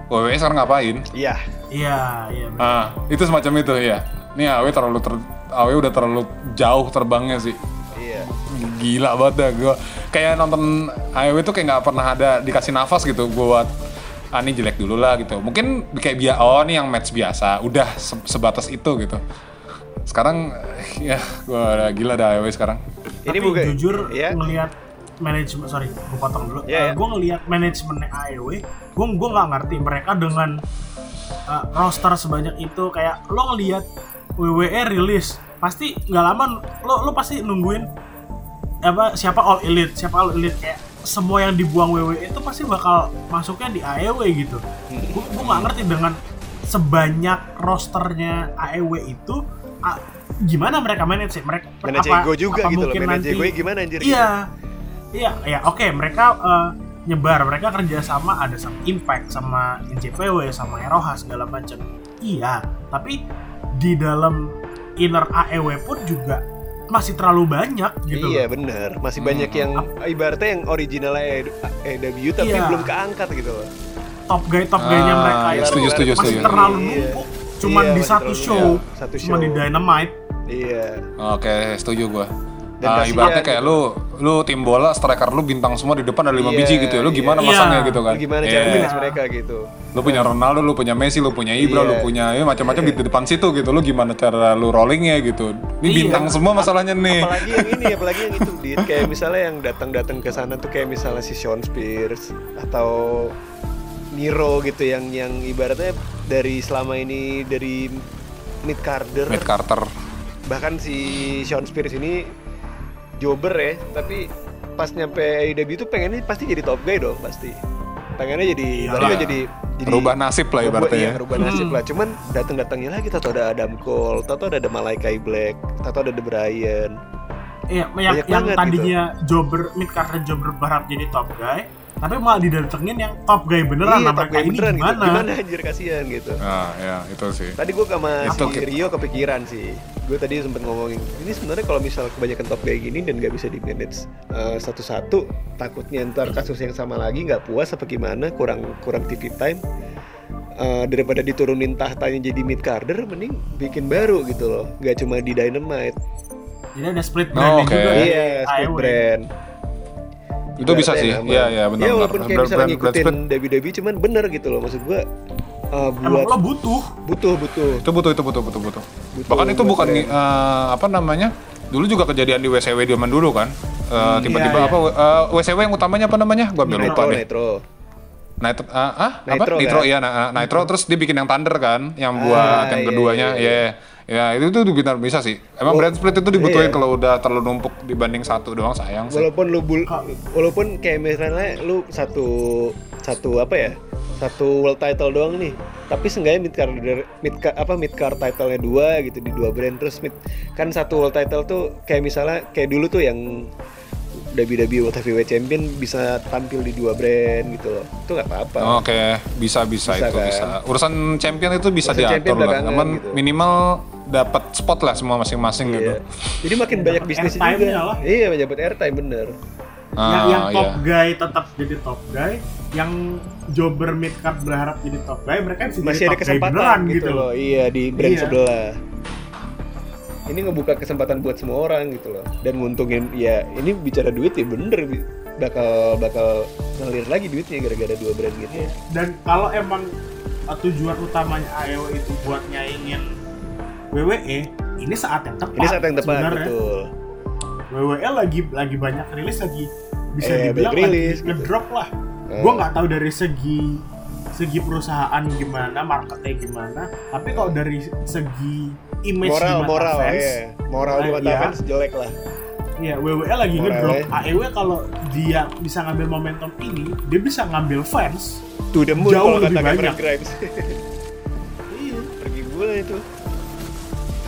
WWE sekarang ngapain Iya. Iya iya. bener. ah itu semacam itu ya ini AEW terlalu ter, AEW udah terlalu jauh terbangnya sih. Gila banget dah gue kayak nonton AEW tuh kayak nggak pernah ada dikasih nafas gitu buat ah ini jelek dulu lah gitu mungkin kayak biar oh ini yang match biasa udah se- sebatas itu gitu sekarang ya gue udah gila dah AEW sekarang Ini Tapi bukan jujur ya. ngelihat manajemen sorry gue potong dulu. Iya, iya. gue ngelihat manajemen AEW, gue gue nggak ngerti mereka dengan uh, roster sebanyak itu kayak lo ngelihat WWE rilis pasti nggak lama lo lo pasti nungguin apa siapa all elite siapa all elite kayak semua yang dibuang WWE itu pasti bakal masuknya di AEW gitu. Gue gue nggak ngerti dengan sebanyak rosternya AEW itu ah, gimana mereka manage sih? mereka Manajer apa- juga apa gitu loh. mungkin Manajer nanti- gue gimana anjir? Iya, iya, iya. Oke, mereka eh, nyebar, mereka kerja sama ada sama Impact, sama NJPW, sama Eroha segala macam. Iya, tapi di dalam inner AEW pun juga masih terlalu banyak gitu. Iya loh. bener, masih Hmm. banyak yang ibaratnya yang originalnya AEW tapi Iya. belum keangkat gitu loh. Top guy top guynya Ah, mereka iya, itu setuju, setuju, masih setuju. terlalu Iya. numpuk. Cuman Iya, di satu terlalu- show, iya, satu show. di Dynamite. Iya. oke setuju gue Dan Ah, kasihan ibaratnya kayak gitu. lu lu tim bola striker lu bintang semua di depan ada lima Iya, biji gitu ya lu gimana iya. masangnya gitu kan Gimana Iya. cara Iya. manage mereka gitu? lu punya Ronaldo, lu punya Messi, lu punya Ibra, Iya. lu punya ya macam-macam di depan situ gitu. Lu gimana cara lu rollingnya gitu? Ini Iya. bintang semua masalahnya nih. Apalagi yang ini, apalagi yang itu, Dit. Kayak misalnya yang datang-datang ke sana tuh kayak misalnya si Sean Spears atau Niro gitu yang yang ibaratnya dari selama ini dari mid carder Mid Carter. bahkan si Sean Spears ini jobber ya tapi pas nyampe AEW itu pengennya pasti jadi top guy dong pasti pengennya jadi Iya. ibaratnya jadi jadi Rubah nasib lah ibaratnya iya, ya. rubah nasib Hmm. lah. Cuman datang-datangnya lagi tato ada Adam Cole, tato ada Malaikai Black, tato ada The Brian. Iya, yang, Banyak yang banget tadinya jobber mid carder jobber berharap jadi top guy, tapi malah didatengin yang top guy beneran. iya, nah, top guy ini beneran gimana? gitu. Gimana anjir kasihan gitu. Nah, ya itu sih. Tadi gue sama Itu si Rio kepikiran sih. Gue tadi sempet ngomongin, ini sebenarnya kalau misal kebanyakan top guy gini dan nggak bisa di manage eh, satu-satu, takutnya ntar kasus yang sama lagi nggak puas apa gimana, kurang kurang TV time. Eh, daripada diturunin tahtanya jadi mid carder, mending bikin baru gitu loh. Nggak cuma di Dynamite. Jadi ada split Oh, brandnya oke. juga. Iya, di split brand. Itu bisa sih. aman. Iya, iya, benar, Ya benar. walaupun kayak misalnya ngikutin WWE cuman bener gitu loh maksud gua uh, Emang buat lo butuh. butuh butuh. Itu butuh, itu butuh, butuh, butuh. Butuh Bahkan itu bukan eh, apa namanya? Dulu juga kejadian di WCW zaman dulu kan. Eh, tiba-tiba iya, apa eh, WCW yang utamanya apa namanya? Gua ambil lupa Nitro, deh. Nitro. Nitro, ah, ah, apa? Nitro, Nitro, kan? iya, nah, ah, Nitro terus dia bikin yang Thunder kan, yang buat Ah, yang iya, keduanya, iya, ya, ya itu tuh benar bisa sih. Emang Oh, brand split itu dibutuhin iya. kalau udah terlalu numpuk dibanding satu doang sayang sih. Walaupun lu bul, walaupun kayak misalnya lu satu satu apa ya? Satu world title doang nih. Tapi seenggaknya mid card mid card- apa mid card title-nya dua gitu di dua brand terus mid kan satu world title tuh kayak misalnya kayak dulu tuh yang WWE World Heavyweight Champion bisa tampil di dua brand gitu loh. Itu nggak apa-apa. Oke, bisa bisa, Bisa, itu kan? bisa. Urusan champion itu bisa Urusan diatur lah. Namun gitu. minimal dapat spot lah semua masing-masing gitu. Iya. Jadi makin banyak bisnis juga. lah. Iya, dapat airtime bener. yang yang Ah, top iya. guy tetap jadi top guy yang jobber mid card berharap jadi top guy mereka bisa masih jadi ada top guy beneran kesempatan gitu loh iya di brand Iya. sebelah ini ngebuka kesempatan buat semua orang gitu loh dan nguntungin ya ini bicara duit ya bener bakal bakal ngalir lagi duitnya gara-gara dua brand gitu Iya. dan kalau emang uh, tujuan utamanya AEW itu buat nyaingin WWE ini saat yang tepat ini saat yang tepat sebenarnya. betul WWE lagi lagi banyak rilis lagi bisa Eh, dibilang rilis, lagi gitu. ngedrop lah Eh, Gua nggak tahu dari segi segi perusahaan gimana marketnya gimana tapi kalau dari segi image di moral mata moral fans ya moral di mata iya. fans jelek lah ya WWE lagi Moral ngedrop ya. AEW kalau dia bisa ngambil momentum ini dia bisa ngambil fans to the moon Jauh kalau lebih kata banyak. Grimes iya pergi gue itu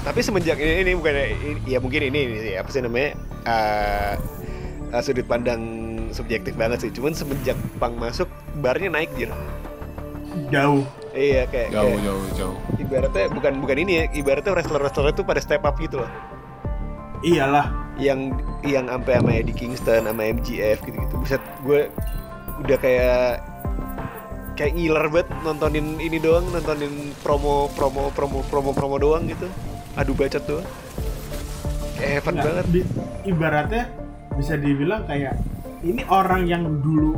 tapi semenjak ini ini bukan ini- ya mungkin ini, ini apa sih namanya eh, eh, sudut pandang subjektif banget sih. Cuman semenjak pang masuk barnya naik jir. Jauh. Iya kayak, Jauh, kayak jauh, jauh. ibaratnya bukan bukan ini ya ibaratnya wrestler wrestler itu pada step up gitu loh. Iyalah. Yang yang sampai sama Eddie Kingston sama MGF gitu gitu buset gue udah kayak kayak ngiler banget nontonin ini doang nontonin promo promo promo promo promo doang gitu adu bacot doang. Kayak heaven Nggak, banget. di- ibaratnya bisa dibilang kayak ini orang yang dulu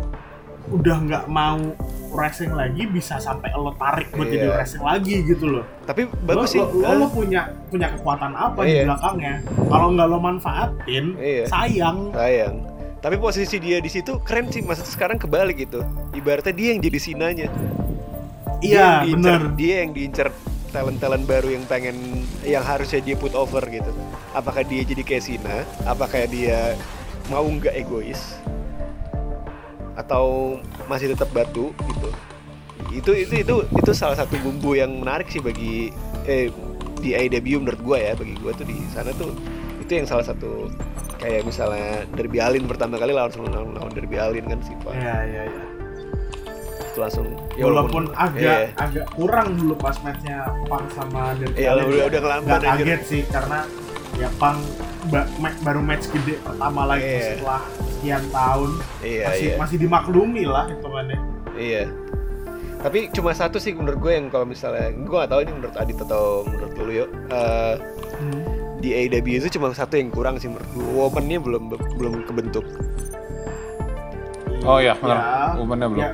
udah nggak mau wrestling lagi bisa sampai lo tarik buat jadi Iya. wrestling lagi gitu loh. Tapi lo, bagus sih. lo, lo, lo punya punya kekuatan apa Iya. di belakangnya? Kalau nggak lo manfaatin Iya. sayang. Sayang. Tapi posisi dia di situ keren sih maksudnya sekarang kebalik gitu. Ibaratnya dia yang jadi sinanya. Iya diincer, bener. dia yang diincer talent-talent baru yang pengen yang harusnya dia put over gitu. Apakah dia jadi kayak Sina? Apakah dia mau nggak egois? Atau masih tetap batu gitu? Itu itu itu itu salah satu bumbu yang menarik sih bagi eh di AEW menurut gua ya bagi gua tuh di sana tuh itu yang salah satu kayak misalnya Derby Allin pertama kali lawan lawan, lawan Derby Allin kan sih Pak. Iya iya Itu langsung ya walaupun agak iya. agak kurang dulu pas matchnya Pang sama Derby Iya, udah- udah anjir. kaget sih karena ya Pang ba- ma- baru match gede pertama lagi Iya. setelah sekian tahun iya masih iya masih dimaklumi lah hitungannya Iya. Tapi cuma satu sih menurut gue yang kalau misalnya gue gak tahu ini menurut Adit atau menurut lu yuk. Eh, di AEW itu cuma satu yang kurang sih menurut gue. Woman-nya belum belum kebentuk. Oh iya, benar. Ya, Woman-nya belum. ya,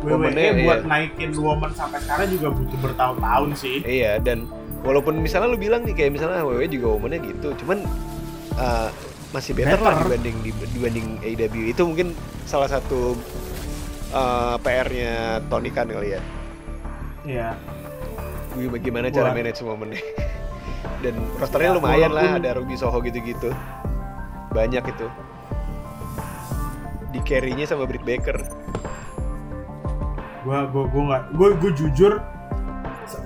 WWE buat iya. naikin woman sampai sekarang juga butuh bertahun-tahun sih Iya dan walaupun misalnya lu bilang nih kayak misalnya WWE juga woman-nya gitu, cuman eh, masih better, lah Better. dibanding dibanding AEW. Itu mungkin salah satu eh, PR-nya Tony Khan kali ya. ya Bagaimana cara Buat- manage momennya. Dan rosternya Ya, lumayan lah, walaupun- ada Ruby Soho gitu-gitu. Banyak itu. Di carry-nya sama Britt Baker. Gua gua gua nggak gua gua jujur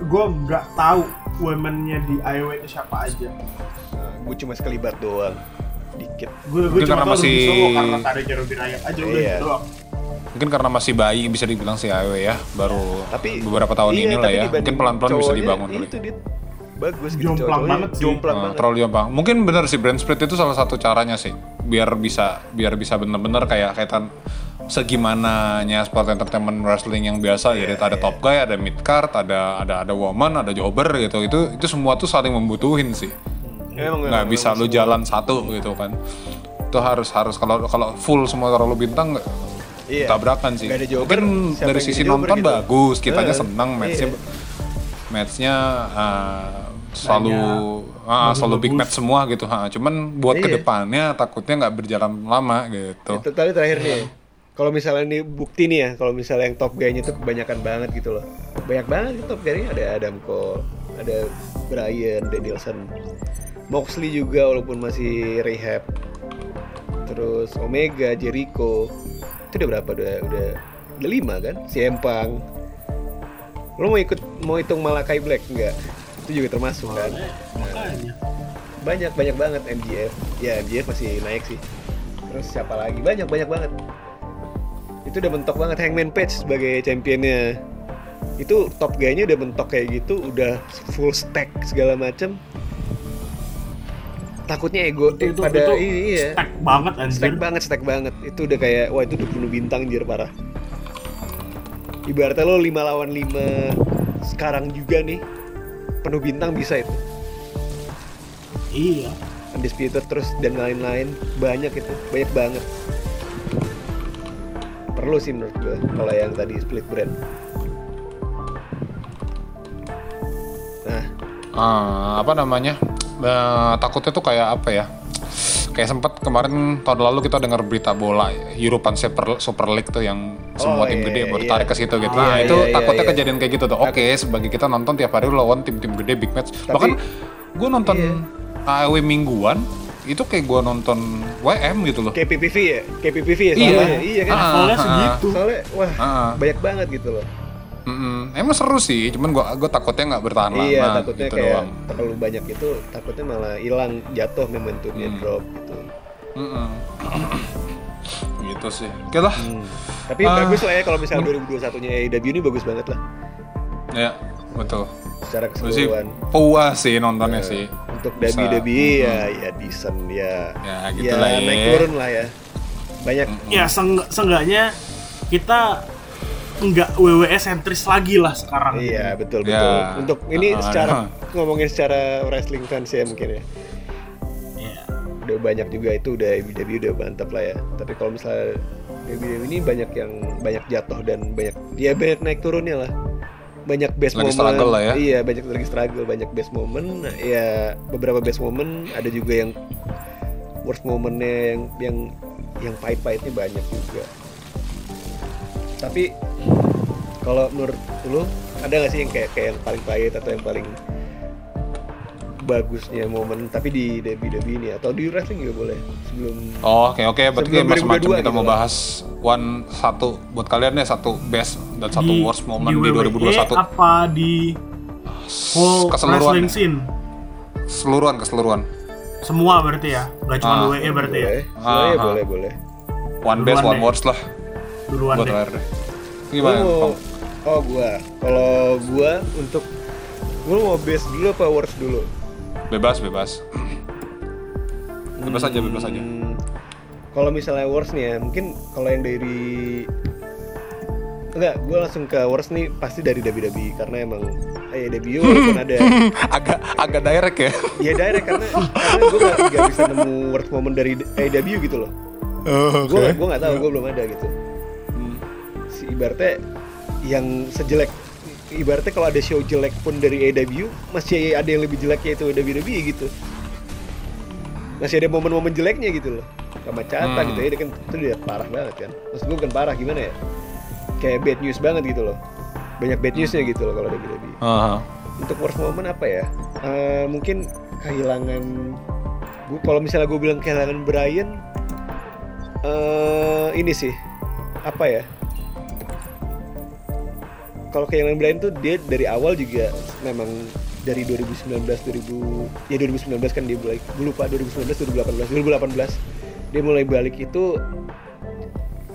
gua nggak tahu womennya di IW itu siapa aja gue Nah, cuma sekelibat doang. Dikit. gue gue Mungkin cuma karena masih- karena tarik Ruby Riot aja udah Iya. gitu doang Mungkin karena masih bayi bisa dibilang si AEW ya, baru Tapi beberapa tahun iya, ini lah tapi ya. Mungkin pelan-pelan bisa dibangun. Itu dit bagus gitu Jomplang banget sih. Jomplang Nah, banget. terlalu jomplang. Mungkin bener sih brand split itu salah satu caranya sih, biar bisa biar bisa bener-bener kayak kaitan segimananya sport entertainment wrestling yang biasa. Jadi ada top guy, ada mid card, ada ada ada woman, ada jobber gitu. Itu itu semua tuh saling membutuhin sih. Emang, Nggak emang, bisa lu jalan satu gitu kan. Itu harus harus kalau kalau full semua terlalu bintang Iya. tabrakan sih. Ada jobber, Mungkin dari sisi nonton gitu? bagus, kitanya Eh, seneng matchnya iya. matchnya uh, selalu ah, selalu big bagus-bagus. match semua gitu. Ha. Cuman buat Iya. ke depannya takutnya nggak berjalan lama gitu. Itu tadi terakhir nih. Kalau misalnya ini bukti nih ya, kalau misalnya yang top guy-nya tuh kebanyakan banget gitu loh. Banyak banget top guy-nya ada Adam Cole, ada Brian Danielson, Moxley juga walaupun masih rehab. Terus Omega, Jericho. Itu udah berapa? Udah udah udah lima kan? Si Empang. Lo mau ikut mau hitung Malakai Black enggak? Itu juga termasuk kan? banyak banyak banget MGF ya MGF masih naik sih terus siapa lagi banyak banyak banget itu udah mentok banget Hangman Page sebagai championnya. Itu top guy-nya udah mentok kayak gitu udah full stack segala macem. Takutnya ego Itu- itu- pada itu iya. Stack banget anjir. stack banget stack banget. Itu udah kayak wah itu udah penuh bintang anjir parah. Ibaratnya lo 5 lawan 5 sekarang juga nih penuh bintang bisa itu. Iya. undisputed terus dan lain-lain. Banyak itu banyak banget perlu sih menurut gue kalau yang tadi split brand nah Ah, apa namanya? Eh, takutnya tuh kayak apa ya? Kayak sempat kemarin tahun lalu kita dengar berita bola European Super, Super League tuh yang semua Oh, tim iya, gede iya. bertarik ke situ gitu. Iya, Nah, itu iya, iya, takutnya iya. kejadian kayak gitu tuh. Oke, sebagai kita nonton tiap hari lawan tim-tim gede big match. Tapi- Bahkan gue nonton Iya. AEW mingguan itu kayak gue nonton WM gitu loh. kayak PPV ya kayak PPV ya Iya. soalnya iya kan Ah, Levelnya ah, segitu. soalnya wah ah. banyak banget gitu loh Mm-mm. Emang seru sih, cuman gue gue takutnya nggak bertahan lama iya takutnya gitu kayak doang. terlalu banyak itu takutnya malah hilang jatuh momentumnya Hmm. drop gitu Mm-mm. gitu sih. Oke lah. tapi Ah. bagus lah ya kalau misalnya 2021 nya AEW ini bagus banget lah Ya, betul. secara keseluruhan puas sih nontonnya sih. Untuk Bisa. WWE ya ya decent ya Ya, gitu lah ya. naik turun lah ya banyak Ya seenggak- seenggaknya kita nggak WWE sentris lagi lah sekarang. iya betul Ya. betul untuk ini Ah, secara ah. ngomongin secara wrestling fans ya mungkin ya Iya. udah banyak juga itu udah WWE udah mantap lah ya tapi kalau misalnya WWE ini banyak yang banyak jatuh dan banyak ya banyak naik turunnya lah banyak best Lagi moment. struggle lah ya. iya banyak lagi struggle banyak best moment. Ya beberapa best moment. Ada juga yang worst momennya yang yang yang pahit-pahitnya banyak juga. Tapi kalau menurut lu ada nggak sih yang kayak kayak yang paling pahit atau yang paling bagusnya momen tapi di WWE ini atau di wrestling juga boleh sebelum Oh, oke oke, berarti Sebelum kayak macam 2022 kita gitu mau lah. bahas one satu buat kalian ya satu best dan satu worst moment di, WWE 2021 apa di whole keseluruhan wrestling scene? keseluruhan keseluruhan Semua berarti ya, nggak cuma Ah. WWE berarti ya. boleh sebenarnya Ah, boleh ah. boleh one best Duluan one worst lah Duluan buat deh. Gimana? Pong? oh gua kalau gua untuk gua mau best dulu apa worst dulu Bebas bebas. Bebas aja bebas aja. Hmm, kalau misalnya worst nih ya mungkin kalau yang dari enggak gue langsung ke worst nih pasti dari WWE karena emang AEW walaupun ada agak agak direct ya. ya direct karena karena gue gak, gak bisa nemu worst moment dari AEW gitu loh Oh, gue gue nggak tahu gue belum ada gitu si ibaratnya yang sejelek ibaratnya kalau ada show jelek pun dari AEW masih ada yang lebih jelek yaitu WWE gitu. Masih ada momen-momen jeleknya gitu loh. Sama Cata Hmm. gitu ya kan itu dia parah banget kan. Maksud gue bukan parah gimana ya? Kayak bad news banget gitu loh. Banyak bad newsnya gitu loh kalau WWE Aha. untuk worst moment apa ya? Eh, mungkin kehilangan gue kalau misalnya gue bilang kehilangan Brian eh ini sih apa ya kalau kehilangan Brian tuh dia dari awal juga memang dari 2019 2000 ya 2019 kan dia mulai gue lupa 2019 2018 2018 dia mulai balik itu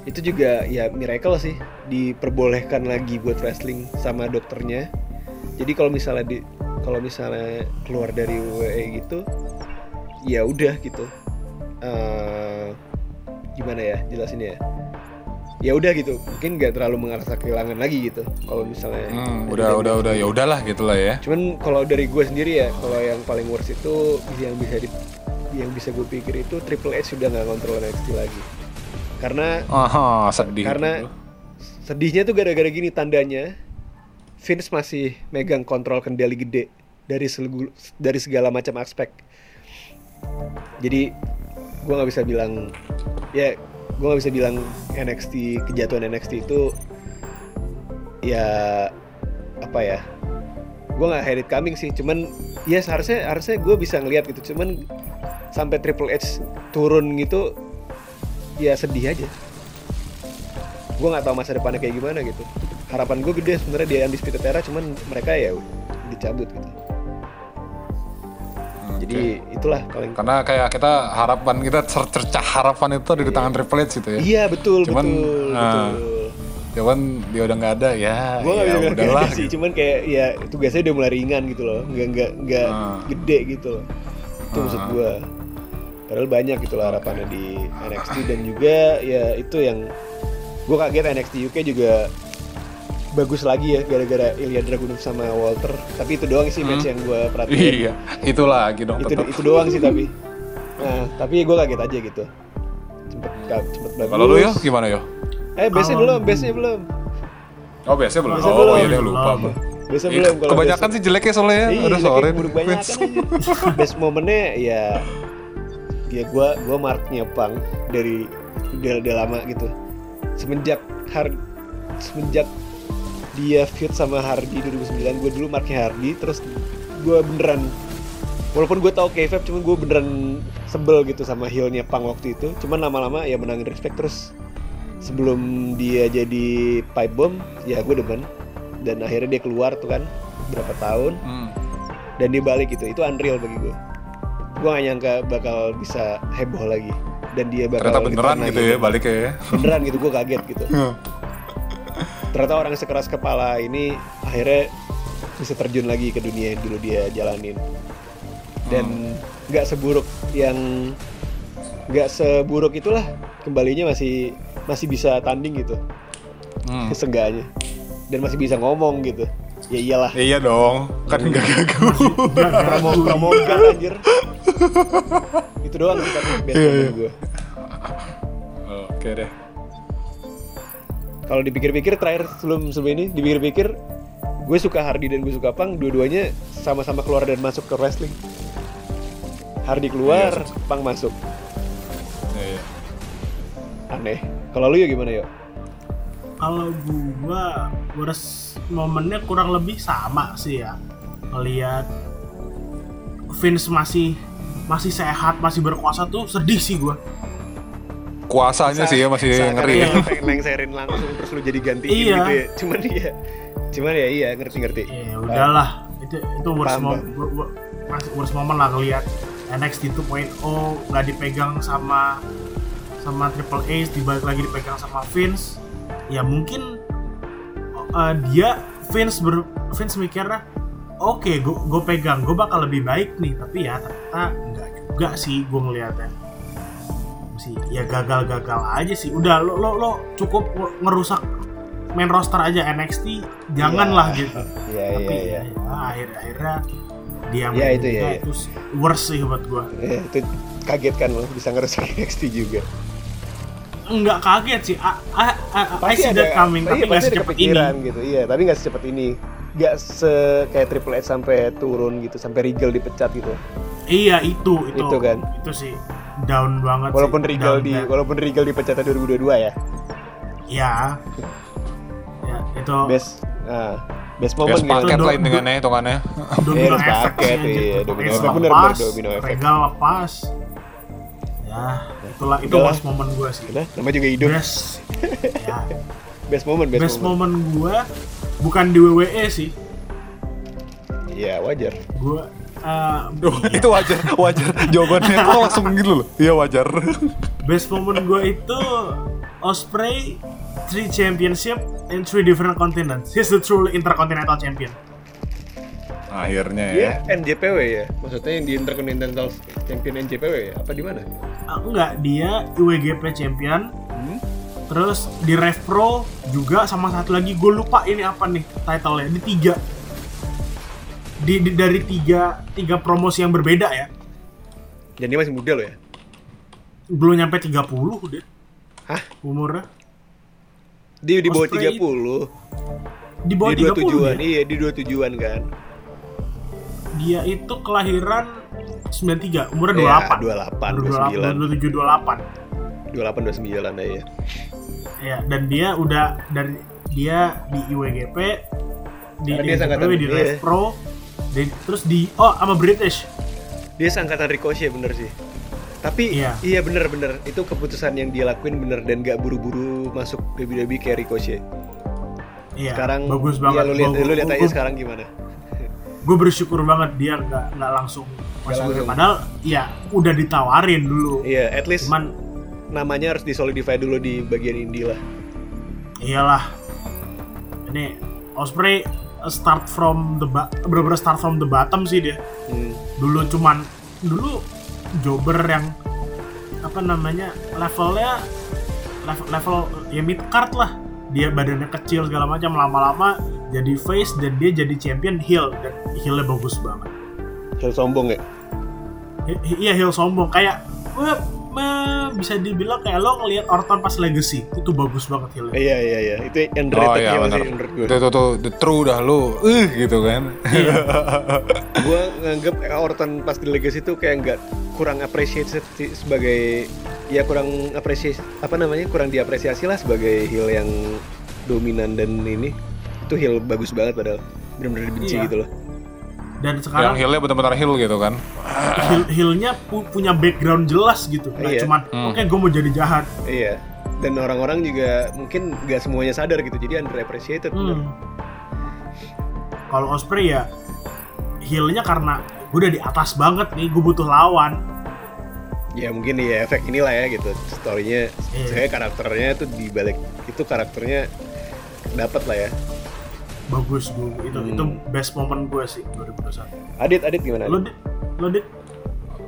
itu juga ya miracle sih diperbolehkan lagi buat wrestling sama dokternya. Jadi kalau misalnya di kalau misalnya keluar dari WWE gitu ya udah gitu. Eh, gimana ya jelasinnya ya ya udah gitu mungkin nggak terlalu mengerasa kehilangan lagi gitu kalau misalnya Hmm, udah udah udah ya udahlah gitu lah ya. cuman kalau dari gue sendiri ya kalau yang paling worst itu yang bisa di yang bisa gue pikir itu Triple H sudah nggak kontrol NXT lagi karena Aha, sedih. karena sedihnya tuh gara-gara gini tandanya Vince masih megang kontrol kendali gede dari selegu- dari segala macam aspek jadi gue nggak bisa bilang ya gue nggak bisa bilang NXT kejatuhan NXT itu ya apa ya gue nggak it coming sih. Cuman ya seharusnya harusnya gue bisa ngelihat gitu. Cuman sampai Triple H turun gitu ya sedih aja. Gue nggak tahu masa depannya kayak gimana gitu. Harapan gue gede sebenarnya di Undisputed Era cuman mereka ya dicabut gitu jadi itulah paling karena kayak kita harapan kita cer- cercah harapan itu ada di tangan Triple H gitu ya. iya betul Cuman, betul nah, betul Cuman dia udah nggak ada ya. gue gak ya bisa bilang udahlah. sih gitu. cuman kayak ya tugasnya udah mulai ringan gitu loh nggak nggak nggak Ah. gede gitu loh itu maksud Ah. gue padahal banyak gitu lah harapannya di NXT dan juga ya itu yang gue kaget NXT UK juga bagus lagi ya gara-gara Ilya Dragunov sama Walter tapi itu doang sih match yang gue perhatiin Iya, itu lagi dong itu tetap. itu doang sih tapi nah tapi gue kaget aja gitu cepet cepet bagus Kalau lu ya gimana yo? eh base Kalau belum base belum Oh biasanya belum. Biasanya oh belum. iya deh lupa. Belum. base Iya, belum kalau kebanyakan base- sih jeleknya soalnya ya. Iya, Udah kayak sore. buruk banyak kan aja. Best momennya ya ya gua gua marknya pang dari udah, udah lama gitu. Semenjak har semenjak dia feud sama Hardy 2009 gue dulu marknya Hardy terus gue beneran walaupun gue tahu K-Fab cuman gue beneran sebel gitu sama heelnya Pang waktu itu. Cuman lama-lama ya menangin respect terus sebelum dia jadi pipe bomb ya gue demen. Dan akhirnya dia keluar tuh kan berapa tahun. Hmm. dan dia balik gitu itu unreal bagi gue gue gak nyangka bakal bisa heboh lagi. Dan dia bakal Ternyata beneran gitu lagi. ya baliknya ya. beneran gitu gue kaget gitu ternyata orang sekeras kepala ini akhirnya bisa terjun lagi ke dunia yang dulu dia jalanin. Dan nggak seburuk yang nggak seburuk itulah kembalinya masih masih bisa tanding gitu. Hmm. seenggaknya dan masih bisa ngomong gitu. Ya iyalah. Iya dong, kan enggak gagal. promo promogan anjir. Itu doang sih tapi best Iya, moment iya. gue Oke deh. Kalau dipikir-pikir terakhir sebelum sebelum ini dipikir-pikir gue suka Hardy dan gue suka Pang dua-duanya sama-sama keluar dan masuk ke wrestling. Hardy keluar Iya, Pang masuk. Iya. aneh. Kalau lu ya gimana yuk kalau gua worst momennya kurang lebih sama sih ya. Ngelihat Vince masih masih sehat masih berkuasa tuh sedih sih gua Kuasanya sih ya masih ngeri. ya. pengen lengserin langsung terus lu jadi gantiin Iya. gitu ya. Cuman ya cuman ya iya ngerti-ngerti ya udahlah. Itu itu worst moment worst moment lah ngelihat NXT 2.0 nggak dipegang sama sama Triple H dibalik lagi dipegang sama Vince. Ya mungkin uh, dia Vince ber Vince mikirnya oke gue gue pegang gue bakal lebih baik nih. Tapi ya ternyata enggak juga sih gue ngelihatnya sih. Ya gagal-gagal aja sih. Udah lo lo lo cukup ngerusak main roster aja. NXT janganlah Iya. gitu. Iya tapi iya iya. ya, akhir akhirnya dia Ya, itu ya, ya. itu sih worst sih buat gua. Eh, itu kaget kan lo bisa ngerusak NXT juga. Nggak kaget sih. I, I, I, I see that coming tapi nggak secepat ini. gitu. Iya tapi nggak secepat ini. Nggak se kayak Triple H sampai turun gitu sampai Regal dipecat gitu. Iya itu itu. Itu kan. itu sih down banget walaupun sih. Regal di banget. walaupun Regal dipecat 2022 ya? Ya. Ya itu best nah, best moment Best gitu. paket do- lah hitungannya hitungannya. domino effect paket, iya, Triple domino effect. Bener, lepas, bener, domino effect. Regal lepas. Ya itulah itu worst moment gua sih. Udah, nama juga hidup. Best. Ya. Best moment best, best moment. moment gua bukan di WWE sih. Iya wajar. Gua uh, Duh, itu wajar, wajar. Jawabannya kok langsung gitu loh. Iya wajar. Best moment gue itu Osprey three championship in three different continents. He's the truly intercontinental champion. Akhirnya ya. Iya, NJPW ya. Maksudnya yang di Intercontinental Champion NJPW ya? Apa di mana? Ah, enggak, dia IWGP champion. Hmm? Terus di Rev Pro juga sama satu lagi gue lupa ini apa nih title-nya. Di tiga di, di- dari tiga tiga promosi yang berbeda ya. Dan dia masih muda loh ya. Belum nyampe 30 deh Hah? umurnya. Dia di bawah Osprey 30. Di bawah Di dua 30 tujuan. dia. Iya, di dua tujuan kan. Dia itu kelahiran 93, umurnya Iya, 28. 28, 29. 28, 27, 28. 28 29 ya. Ya, dan dia udah dari dia di IWGP di, di dia IWGP, di iya. Rev Pro di, terus di oh sama British Dia sangkatan Ricochet bener sih. Tapi Iya. iya, bener-bener itu keputusan yang dia lakuin bener dan gak buru-buru masuk WWE kayak Ricochet. Iya, Sekarang bagus Iya, banget lu lihat lu lihat aja gua- sekarang gimana. gue bersyukur banget dia nggak nggak langsung masuk langsung. padahal ya udah ditawarin dulu Iya, at least cuman namanya harus disolidify dulu di bagian indie lah. iyalah ini Osprey start from the bener-bener start from the bottom sih dia Hmm. dulu cuman dulu jobber yang apa namanya levelnya level, level ya mid card lah dia badannya kecil segala macam lama-lama jadi face dan dia jadi champion heal dan healnya bagus banget Heel sombong ya. Iya heal sombong kayak bisa dibilang kayak lo ngelihat Orton pas legacy itu bagus banget healnya Iya iya iya. Itu Oh underrated iya ya masih menurut gue. Itu tuh, tuh the true dah lu. Eh gitu kan. gue nganggep Orton pas di Legacy itu kayak nggak kurang appreciate se- sebagai ya kurang apresiasi apa namanya kurang diapresiasi lah sebagai heel yang dominan dan ini itu heel bagus banget padahal benar-benar dibenci Iya. gitu loh dan Yang sekarang healnya benar-benar heal gitu kan. heal healnya pu- punya background jelas gitu nggak Iya. cuman Hmm. oke gue mau jadi jahat iya dan orang-orang juga mungkin nggak semuanya sadar gitu jadi underappreciated. Hmm. Kalau Osprey ya healnya karena gue udah di atas banget nih, gue butuh lawan. ya mungkin ya efek inilah ya gitu storynya Iya. saya karakternya tuh di balik itu karakternya dapat lah ya Bagus gue, itu Hmm. itu best moment gue sih 2021. Adit Adit gimana Lo Adit? dit, lo dit,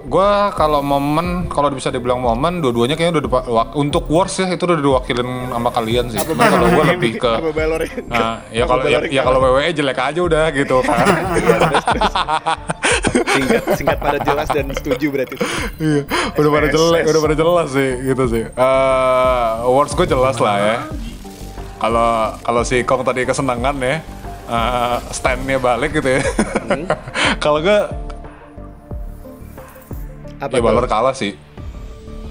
Gua kalau momen, kalau bisa dibilang momen, dua-duanya kayaknya udah dipa- wak- untuk worst ya itu udah diwakilin sama kalian sih. Cuma kalau gue lebih ke Nah, ya kalau ya, ya kalau WWE jelek aja udah gitu kan. Singkat singkat pada jelas dan setuju berarti Iya, udah pada jelek, udah pada jelas sih gitu sih. Eh, worst gue jelas lah ya. Kalau kalau si Kong tadi kesenangan ya, eh, standnya balik gitu ya. kalau gue apa ya tuh? Balor kalah sih.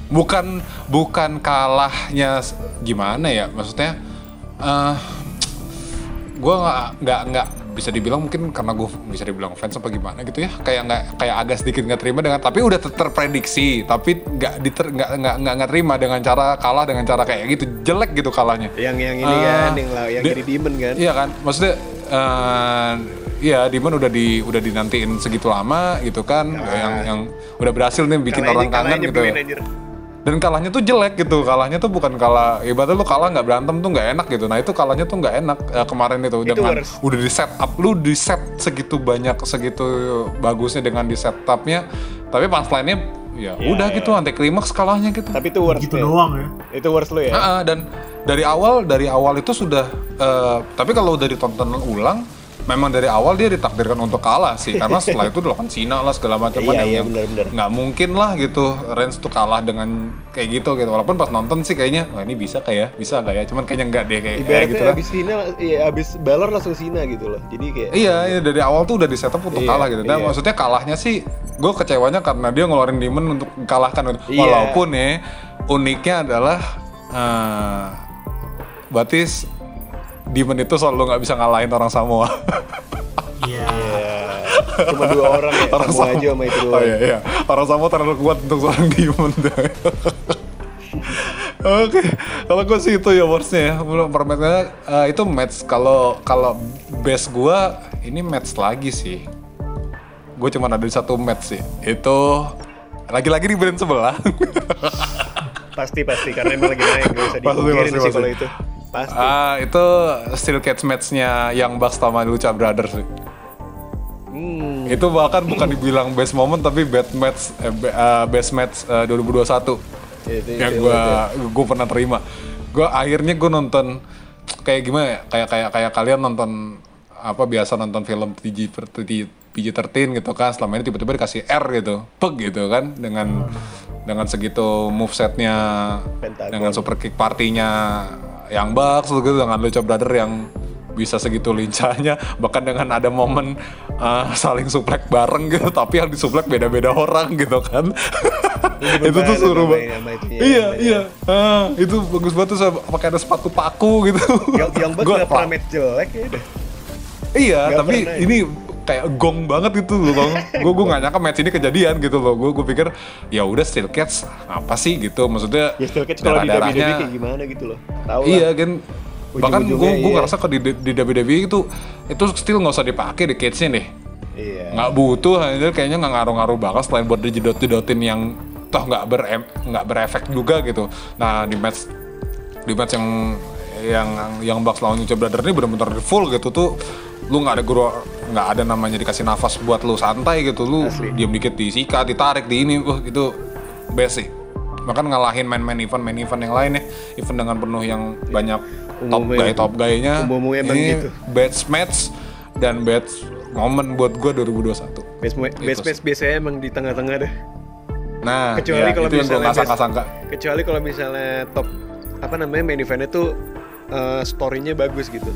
Bukan bukan kalahnya gimana ya, maksudnya eh gue nggak nggak nggak bisa dibilang mungkin karena gue bisa dibilang fans apa gimana gitu ya. Kayak nggak kayak agak sedikit nggak terima dengan tapi udah ter- terprediksi tapi nggak diter nggak nggak nggak nggak terima dengan cara kalah dengan cara kayak gitu. Jelek gitu kalahnya. Yang yang ini Ah, kan yang yang jadi demon kan. Iya kan, maksudnya eh iya Demon udah di udah dinantiin segitu lama gitu kan, yang yang udah berhasil nih bikin orang kangen gitu. anjir. Dan kalahnya tuh jelek gitu, kalahnya tuh bukan kalah, ibaratnya lu kalah nggak berantem tuh nggak enak gitu. Nah itu kalahnya tuh nggak enak eh, kemarin itu, Itu dengan udah di set up, lu di set segitu banyak segitu bagusnya dengan di setupnya, tapi pas lainnya ya Iya, udah iya. gitu anti klimaks kalahnya gitu. tapi itu worst gitu ya. doang ya. itu worst lu ya Ah, ah, dan dari awal dari awal itu sudah eh, tapi kalau dari tontonan ulang memang dari awal dia ditakdirkan untuk kalah sih karena setelah itu dilakukan Cina lah segala macam Iya, yang- iya, nggak mungkin lah gitu Reigns tuh kalah dengan kayak gitu gitu walaupun pas nonton sih kayaknya wah ini bisa kayak bisa nggak ya cuman kayaknya nggak deh kayak, kayak gitu lah abis Sina ya abis Balor langsung Sina gitu loh jadi kayak Iya, iya dari awal tuh udah di setup untuk Iya, kalah gitu. Dan iya. maksudnya kalahnya sih, gue kecewanya karena dia ngeluarin Demon untuk kalahkan. gitu. Iya. Walaupun ya uniknya adalah, eh Batis Demon itu selalu nggak bisa ngalahin orang Samoa. Iya. ya, cuma dua orang ya orang sama aja sama itu Oh iya, iya. Orang Samoa terlalu kuat untuk seorang Demon. Oke, kalau gue sih itu ya worstnya ya. Belum permatchnya eh, itu match kalau kalau best gue ini match lagi sih. Gue cuma ada di satu match sih. Itu lagi-lagi di brand sebelah. pasti pasti karena emang lagi naik gak dipungkirin pasti, sih pasti. kalau itu pasti Ah, itu steel cage match-nya yang Bucks sama Lucha Brothers sih. hmm, Itu bahkan bukan dibilang best moment tapi best match eh, be- eh, best match eh, 2021. itu, yang itu, gue itu. gue pernah terima gue akhirnya gue nonton kayak gimana ya kayak kayak kayak kalian nonton apa biasa nonton film PG PG 13 gitu kan selama ini tiba-tiba dikasih R gitu peg gitu kan dengan dengan segitu movesetnya Pentagon. dengan super kick partinya yang Bucks gitu dengan Lucha Brother yang bisa segitu lincahnya bahkan dengan ada momen uh, saling suplek bareng gitu tapi yang disuplek beda-beda orang gitu kan. Itu tuh sama- banget. itunya, iya iya. ah, itu bagus banget tuh pakai ada sepatu paku gitu. Yang yang Gua- gak pernah match jelek ya iya Nggak tapi pernah ya. ini kayak gong banget gitu loh gue gue nggak nyangka match ini kejadian gitu loh. Gue gue pikir ya udah steel cage apa sih? gitu. Maksudnya ya kalau di WWE darah-darahnya- kayak gimana gitu loh. Tahu iya lah. Kan bahkan gue gue iya. ngerasa kok di, di WWE itu itu still nggak usah dipakai di cage deh iya. Nggak butuh hanya kayaknya nggak ngaruh-ngaruh banget selain buat dijedot-jedotin yang toh nggak ber nggak berefek juga gitu. Nah di match di match yang yang yang Bucks lawan Lucha Brother ini benar-benar full gitu tuh lu nggak ada guru nggak ada namanya dikasih nafas buat lu santai gitu lu diam dikit disikat ditarik di ini wah itu best sih bahkan ngalahin main-main event main event yang lain ya event dengan penuh yang banyak top Umumnya- guy top guy-nya ini gitu. bad match dan bad moment buat gue 2021 Best best sih. match biasanya emang di tengah-tengah deh. nah Kecuali ya, kalau yang misalnya nggak best- sangka-sangka Kecuali kalau misalnya top apa namanya main eventnya tuh eh, story-nya bagus gitu.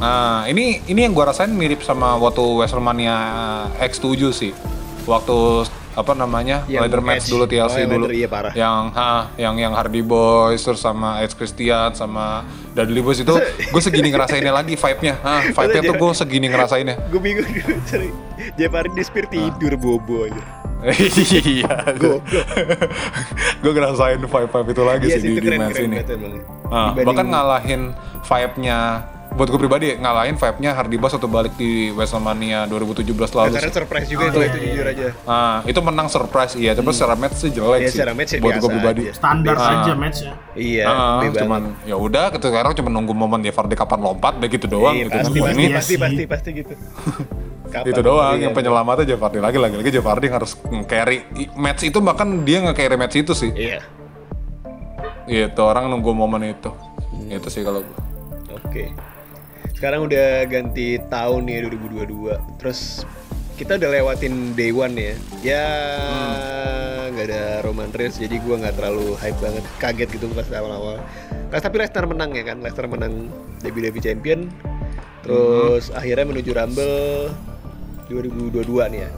Nah, ini ini yang gua rasain mirip sama waktu WrestleMania X7 sih. Waktu apa namanya? Yang ladder match dulu TLC Oh, dulu. iya, parah. Yang ha, yang yang Hardy Boys terus sama Edge Christian sama Dudley Boys itu gue segini ngerasainnya lagi vibe-nya. Ah, vibe-nya tuh gue segini ngerasainnya. Gue bingung. Sorry. Jeff Hardy Spear tidur bobo aja. iya. gue ngerasain vibe-vibe itu lagi Iya sih di, itu di match keren ini. Ah, bahkan ngalahin vibe-nya buat gue pribadi ngalahin vibe-nya Hardy Boys waktu balik di WrestleMania 2017 lalu. Karena sih. surprise juga Oh, itu iya, itu iya, jujur iya. aja. Ah, itu menang surprise iya, tapi secara match sih jelek Iya, sih. secara match sih buat gue biasa pribadi. aja. standar Ah. aja matchnya Iya, Ah, lebih cuman ya udah gitu sekarang cuma nunggu momen dia Vardy kapan lompat deh gitu doang Iya, gitu. pasti, Nah, pasti, ini Iya pasti, pasti, pasti gitu. Kapan itu doang iya, yang penyelamatnya Jeff Hardy lagi lagi lagi Jeff Hardy harus carry match itu bahkan dia nge-carry match itu sih. Iya. Gitu orang nunggu momen itu. Hmm. Itu sih kalau gue. Oke. Sekarang udah ganti tahun nih 2022. Terus kita udah lewatin day one ya. Ya nggak ada Roman Reigns jadi gua nggak terlalu hype banget. Kaget gitu pas awal-awal. Pas tapi Lesnar menang ya kan. Lesnar menang WWE Champion. Terus akhirnya menuju Rumble 2022 nih ya.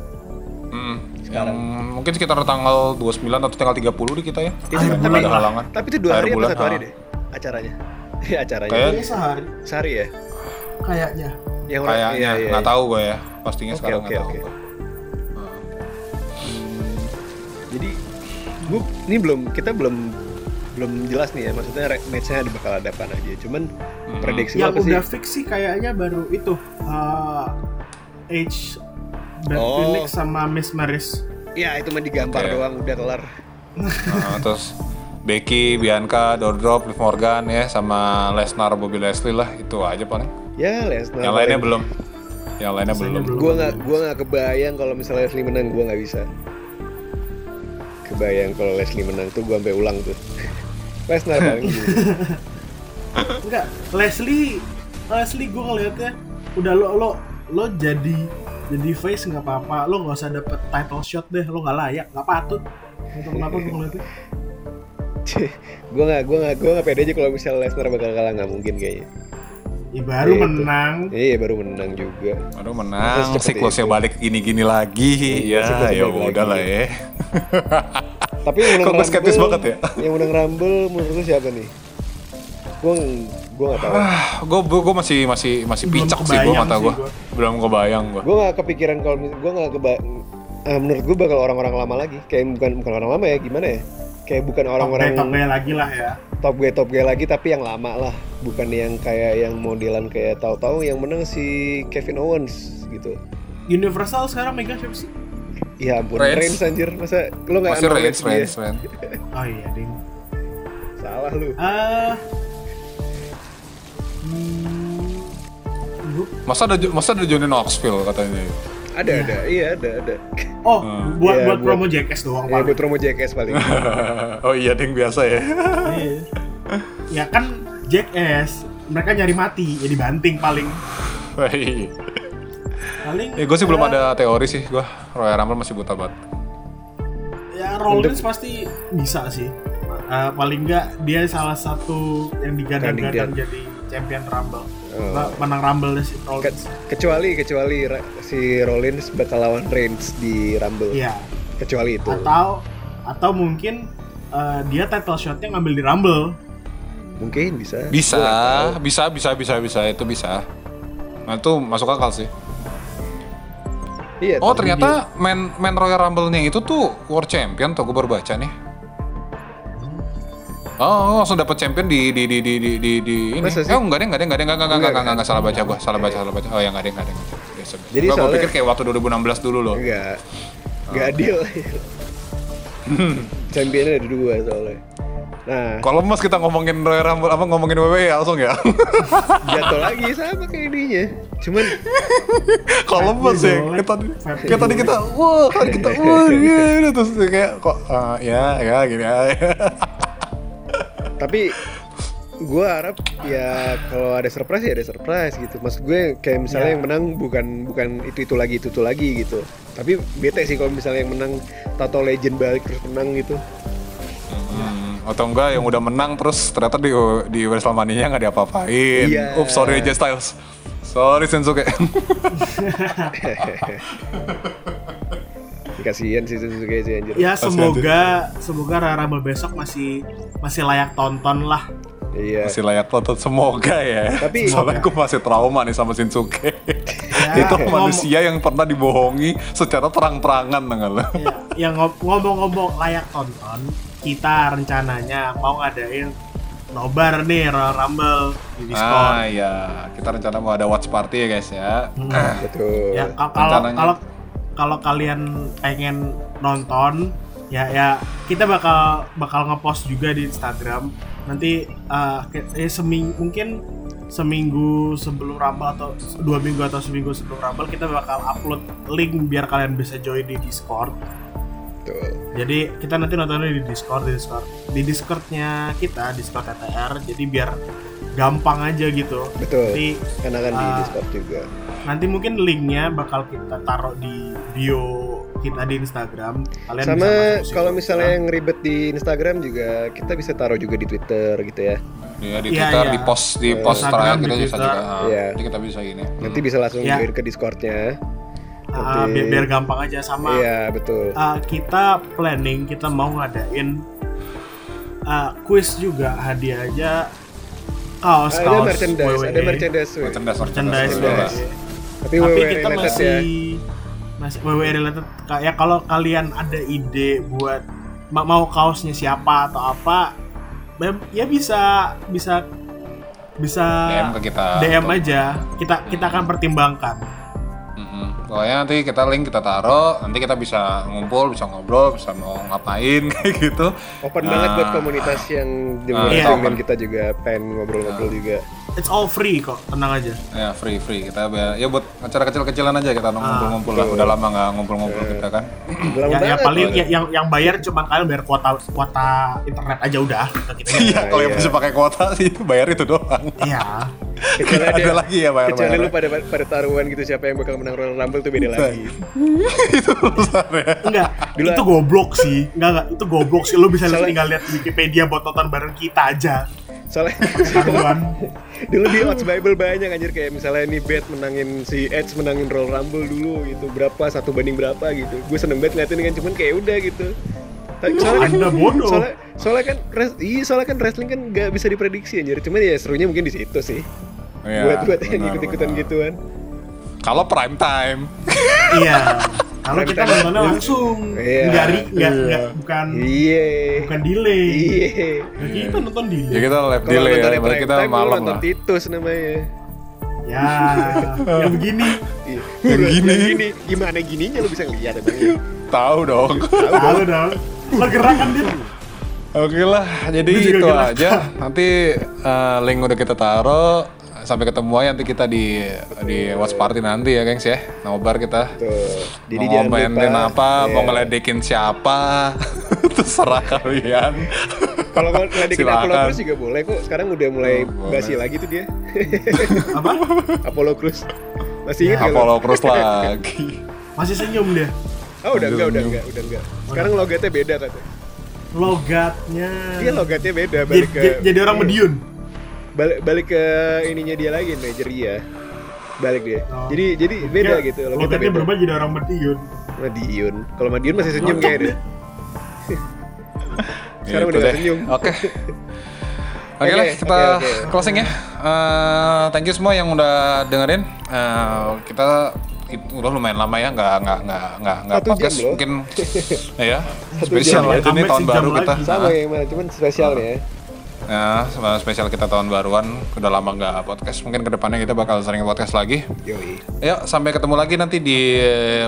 Hmm, yang mungkin sekitar tanggal 29 atau tanggal 30 di kita ya. Akhir tapi, bulan ada halangan. tapi itu dua hari bulan, satu hari ah. deh acaranya? Iya acaranya. Kayak- ini sehari Sehari ya? Kayaknya orang- Kayaknya iya, iya, nggak iya. tahu gue ya. Pastinya Oke, sekarang oke, nggak tahu. oke. gua. Jadi gua ini belum kita belum belum jelas nih ya maksudnya matchnya ada bakal ada apa aja. Cuman prediksi lu yang apa sih? udah fix sih kayaknya baru itu uh, H Beth Oh. Phoenix sama Miss Maris Ya itu mah digambar Oke. doang udah kelar. Nah, terus Becky, Bianca, Doudrop, Liv Morgan ya sama Lesnar, Bobby Leslie lah itu aja paling. Ya Lesnar. yang lainnya belum. Yang lainnya belum. Gua nggak gua nggak kebayang kalau misalnya Leslie menang gua nggak bisa. Kebayang kalau Leslie menang tuh gua sampai ulang tuh. Lesnar paling dulu. enggak Leslie Leslie gue ngeliatnya udah lo lo lo jadi jadi face nggak apa-apa lo nggak usah dapet title shot deh lo nggak layak nggak patut itu kenapa gue ngeliatnya gua nggak gua nggak gua nggak pede aja kalau misalnya Lesnar bakal kalah nggak mungkin kayaknya. Ya baru Iya, itu. menang Iya baru menang juga. Terus menang, siklusnya itu. balik gini-gini lagi. Iya, ya, ya udah lah ya. Tapi yang menang Kok gua skeptis banget ya? Yang menang Rumble menurut lu siapa nih? Gua gua nggak tahu. gue gue masih masih masih Belum pincak sih gue mata gue. gua. Belum kebayang gue. Gue nggak kepikiran kalau gua nggak keba eh, menurut gue bakal orang-orang lama lagi. Kayak bukan bukan orang lama ya gimana ya? Kayak bukan orang-orang top lagi lah ya top gue top gue lagi tapi yang lama lah. Bukan yang kayak yang modelan kayak tahu-tahu yang menang si Kevin Owens gitu. Universal sekarang megang siapa sih Ya ampun, Reigns. Reigns anjir. Masa lu nggak Masih Reigns? Reigns, Reigns. oh iya ding Salah lu. ah hmm, Masa ada masa ada Johnny Knoxville katanya. Ada ada, iya ada ada. oh Hmm. buat Iya, buat buat- promo Jackass doang Ya paling. buat promo JKS paling. oh iya ding biasa ya. Iya. ya kan Jackass mereka nyari mati ya dibanting paling paling Eh, gue sih belum ya, ada teori sih gue. Royal Rumble masih buta banget. ya Rollins pasti bisa sih Eh, paling enggak dia salah satu yang digadang-gadang jadi champion Rumble Oh. Nah, menang Rumble deh si Ke- Rollins kecuali kecuali Ra- si Rollins bakal lawan Reigns di Rumble. iya Kecuali itu. atau atau mungkin eh, dia title shotnya ngambil di Rumble Mungkin bisa. Bisa, tahu. bisa, bisa, bisa, bisa, itu bisa. Nah itu masuk akal sih. Iya. Oh ternyata main main Royal Rumble-nya itu tuh World Champion tuh gue baru baca nih. Oh, langsung dapat champion di di di di di di, di ini. Masa sih? Eh enggak deh, enggak deh, enggak deh, enggak enggak enggak enggak Enggak, salah baca Oh, gua, salah baca, salah baca. Oh ya enggak deh, enggak deh. enggak deh. Biasa. Jadi Gua- soalnya- pikir kayak waktu 2016 dulu loh. Enggak. Oh. Enggak adil. Championnya ada dua soalnya. Nah, Kalau mas kita ngomongin Royal Rumble apa ngomongin WWE ya langsung ya. jatuh lagi sama kayak ininya. Cuman Kalau mas ya kita kayak tadi kita wah kan kita wah iya terus kayak kok ah, ya ya gini ya. Tapi gue harap ya kalau ada surprise ya ada surprise gitu. Maksud gue kayak misalnya Ya. yang menang bukan bukan itu itu lagi itu itu lagi gitu. Tapi bete sih kalau misalnya yang menang Tato Legend balik terus menang gitu. Hmm, atau enggak yang udah menang terus ternyata di di WrestleMania nggak diapa-apain. Iya. Ups sorry AJ Styles. Sorry Shinsuke. Kasihan sih Suzuki sih anjir. Ya semoga semoga Royal Rumble besok masih masih layak tonton lah. Iya. masih layak tonton semoga ya. Tapi- soalnya aku masih trauma nih sama Shinsuke. Ya, Itu manusia yang pernah dibohongi secara terang-terangan dengan lo. Ya, yang ngom- ngomong-ngomong layak tonton, kita rencananya mau ngadain nobar nih Royal Rumble di Discord. Ah iya, kita rencana mau ada watch party ya guys ya. Hmm. Betul. ya kalau kalau kalian pengen nonton ya ya kita bakal bakal ngepost juga di Instagram nanti eh, ke- eh, seming mungkin seminggu sebelum Rumble atau dua minggu atau seminggu sebelum Rumble kita bakal upload link biar kalian bisa join di Discord Betul. jadi kita nanti nontonnya di Discord di Discord di Discordnya kita Discord TTR jadi biar gampang aja gitu Betul. Nanti Karena kan di Ah. Discord juga. Nanti mungkin linknya bakal kita taruh di bio kita di Instagram kalian Sama kalau misalnya yang ribet di Instagram juga kita bisa taruh juga di Twitter gitu ya. Iya di Iya, Twitter, iya. di post di post Instagram, terakhir kita bisa Twitter. juga. ah, Iya. Nanti kita bisa ini. Nanti bisa langsung Ya. ke Discordnya. Ah, nanti- biar, biar gampang aja sama Iya betul. ah, kita planning kita mau ngadain ah, quiz juga hadiah aja kaos ada kaos merchandise, WWE. ada merchandise. weh. Merchandise, merchandise Merchandise. WWE. Tapi, tapi WWE kita related masih ya. masih WWE related kayak kalau kalian ada ide buat ma- mau kaosnya siapa atau apa ya- ya bisa bisa bisa DM ke kita. DM Untuk- aja kita kita akan pertimbangkan Mm-mm. Pokoknya nanti kita link kita taruh, nanti kita bisa ngumpul, bisa ngobrol, bisa mau ngapain kayak gitu. Open Nah. banget buat komunitas yang di Ah, iya. kita juga pengen ngobrol-ngobrol juga. It's all free kok tenang aja Ya free free kita ya buat acara kecil-kecilan aja kita ngumpul-ngumpul lah. Udah lama nggak ngumpul-ngumpul kita kan. Ya, ya paling ya, yang yang bayar cuma kalian bayar kuota kuota internet aja udah kita Iya kalau yang iya. bisa pakai kuota sih itu bayar itu doang. iya Kecuali Nggak ada lagi ya bayar Kecuali bayar. lu pada pada taruhan gitu siapa yang bakal menang Royal Rumble tuh beda lagi. itu urusannya. enggak Dulu- itu goblok sih enggak enggak itu goblok sih lo bisa tinggal lihat di Wikipedia buat nonton bareng kita aja Soalnya dulu di Odds Bible banyak anjir kayak misalnya nih bet menangin si Edge menangin Royal Rumble dulu gitu berapa satu banding berapa gitu. Gue seneng banget ngeliatin kan cuman kayak udah gitu. Tapi soalnya kan, Anda bodoh. soalnya, soalnya kan res- iya soalnya kan wrestling kan nggak bisa diprediksi anjir. Cuman ya serunya mungkin di situ sih. Iya, buat buat yang benar, ikut-ikutan benar. gituan. Kalau prime time. iya kalau kita nontonnya langsung Iya. nggak ri- nggak nggak bukan Iya. bukan delay Iya. Nah, kita nonton Ya delay kita live delay ya, berarti kita malam nonton lah. Titus namanya. ya yang begini Iya. Yang Udah, gini. yang gini. Gimana gininya lu bisa ngeliat emang ya? Tahu dong. tahu dong lo gerak kan dia Oke lah, jadi itu gerak. aja. Nanti eh, link udah kita taruh. Sampai ketemu aja nanti kita di di watch party nanti ya, gengs ya. Nobar kita. Jadi mau ngomelin apa, mau Iya. ngeledekin siapa, terserah kalian. Kalau mau ngeledekin. Apollo Crews juga boleh kok. Sekarang udah mulai Oh, basi lagi tuh dia. apa Apollo Crews. Masih ingat nggak Apollo lo? Cruz lagi. masih senyum dia Oh udah enggak, udah enggak, udah enggak. Sekarang logatnya beda katanya. logatnya Iya logatnya beda jadi, balik ke jadi- jadi orang iya. Balik balik ke ininya dia lagi Nigeria. Balik dia. Oh. Jadi jadi beda Ya, gitu logatnya logatnya beda. berubah jadi orang Mediun Madiun. Kalau Madiun masih senyum kayaknya. deh. Sekarang Gitu udah deh. senyum. Oke. Oke lah, Oke, kita oke, oke. closing ya. Eh, thank you semua yang udah dengerin. Eh, kita it- udah lumayan lama ya, nggak nggak nggak nggak nggak podcast. Mungkin ya Satu spesial lah ya. itu Comeback tahun baru kita. Sama Nah, yang mana, cuman spesial nih ya. Ya, spesial kita tahun baruan. Udah lama nggak podcast. Mungkin ke depannya kita bakal sering podcast lagi. Yoi. Yuk, sampai ketemu lagi nanti di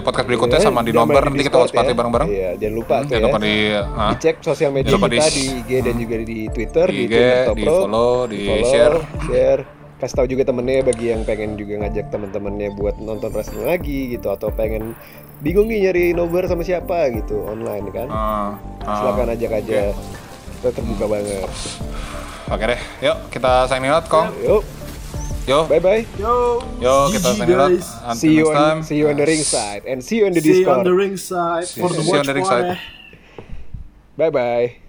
podcast berikutnya Ya, sama di jangan nomor. di Nanti kita watch party ya. bareng-bareng. Iya, jangan lupa Hmm, tuh jangan ya. lupa di ah, Dicek sosial media Jangan kita di- di IG dan juga di Twitter, di, Di IG, Twitter di follow, di follow, share. share. Kasih tahu juga temennya bagi yang pengen juga ngajak teman-temannya buat nonton wrestling lagi gitu atau pengen bingung nih nyari nobar sama siapa gitu online kan. ah, ah. Silakan ajak aja. Kita terbuka banget. Oke deh, yuk kita signing out, Kong. Yuk, Yo, bye bye. Yo, yo kita signing out. Until See you next time. on see you on the ringside and see you on the See you on Discord. the ringside for the See you on watch the ringside. party. Bye bye.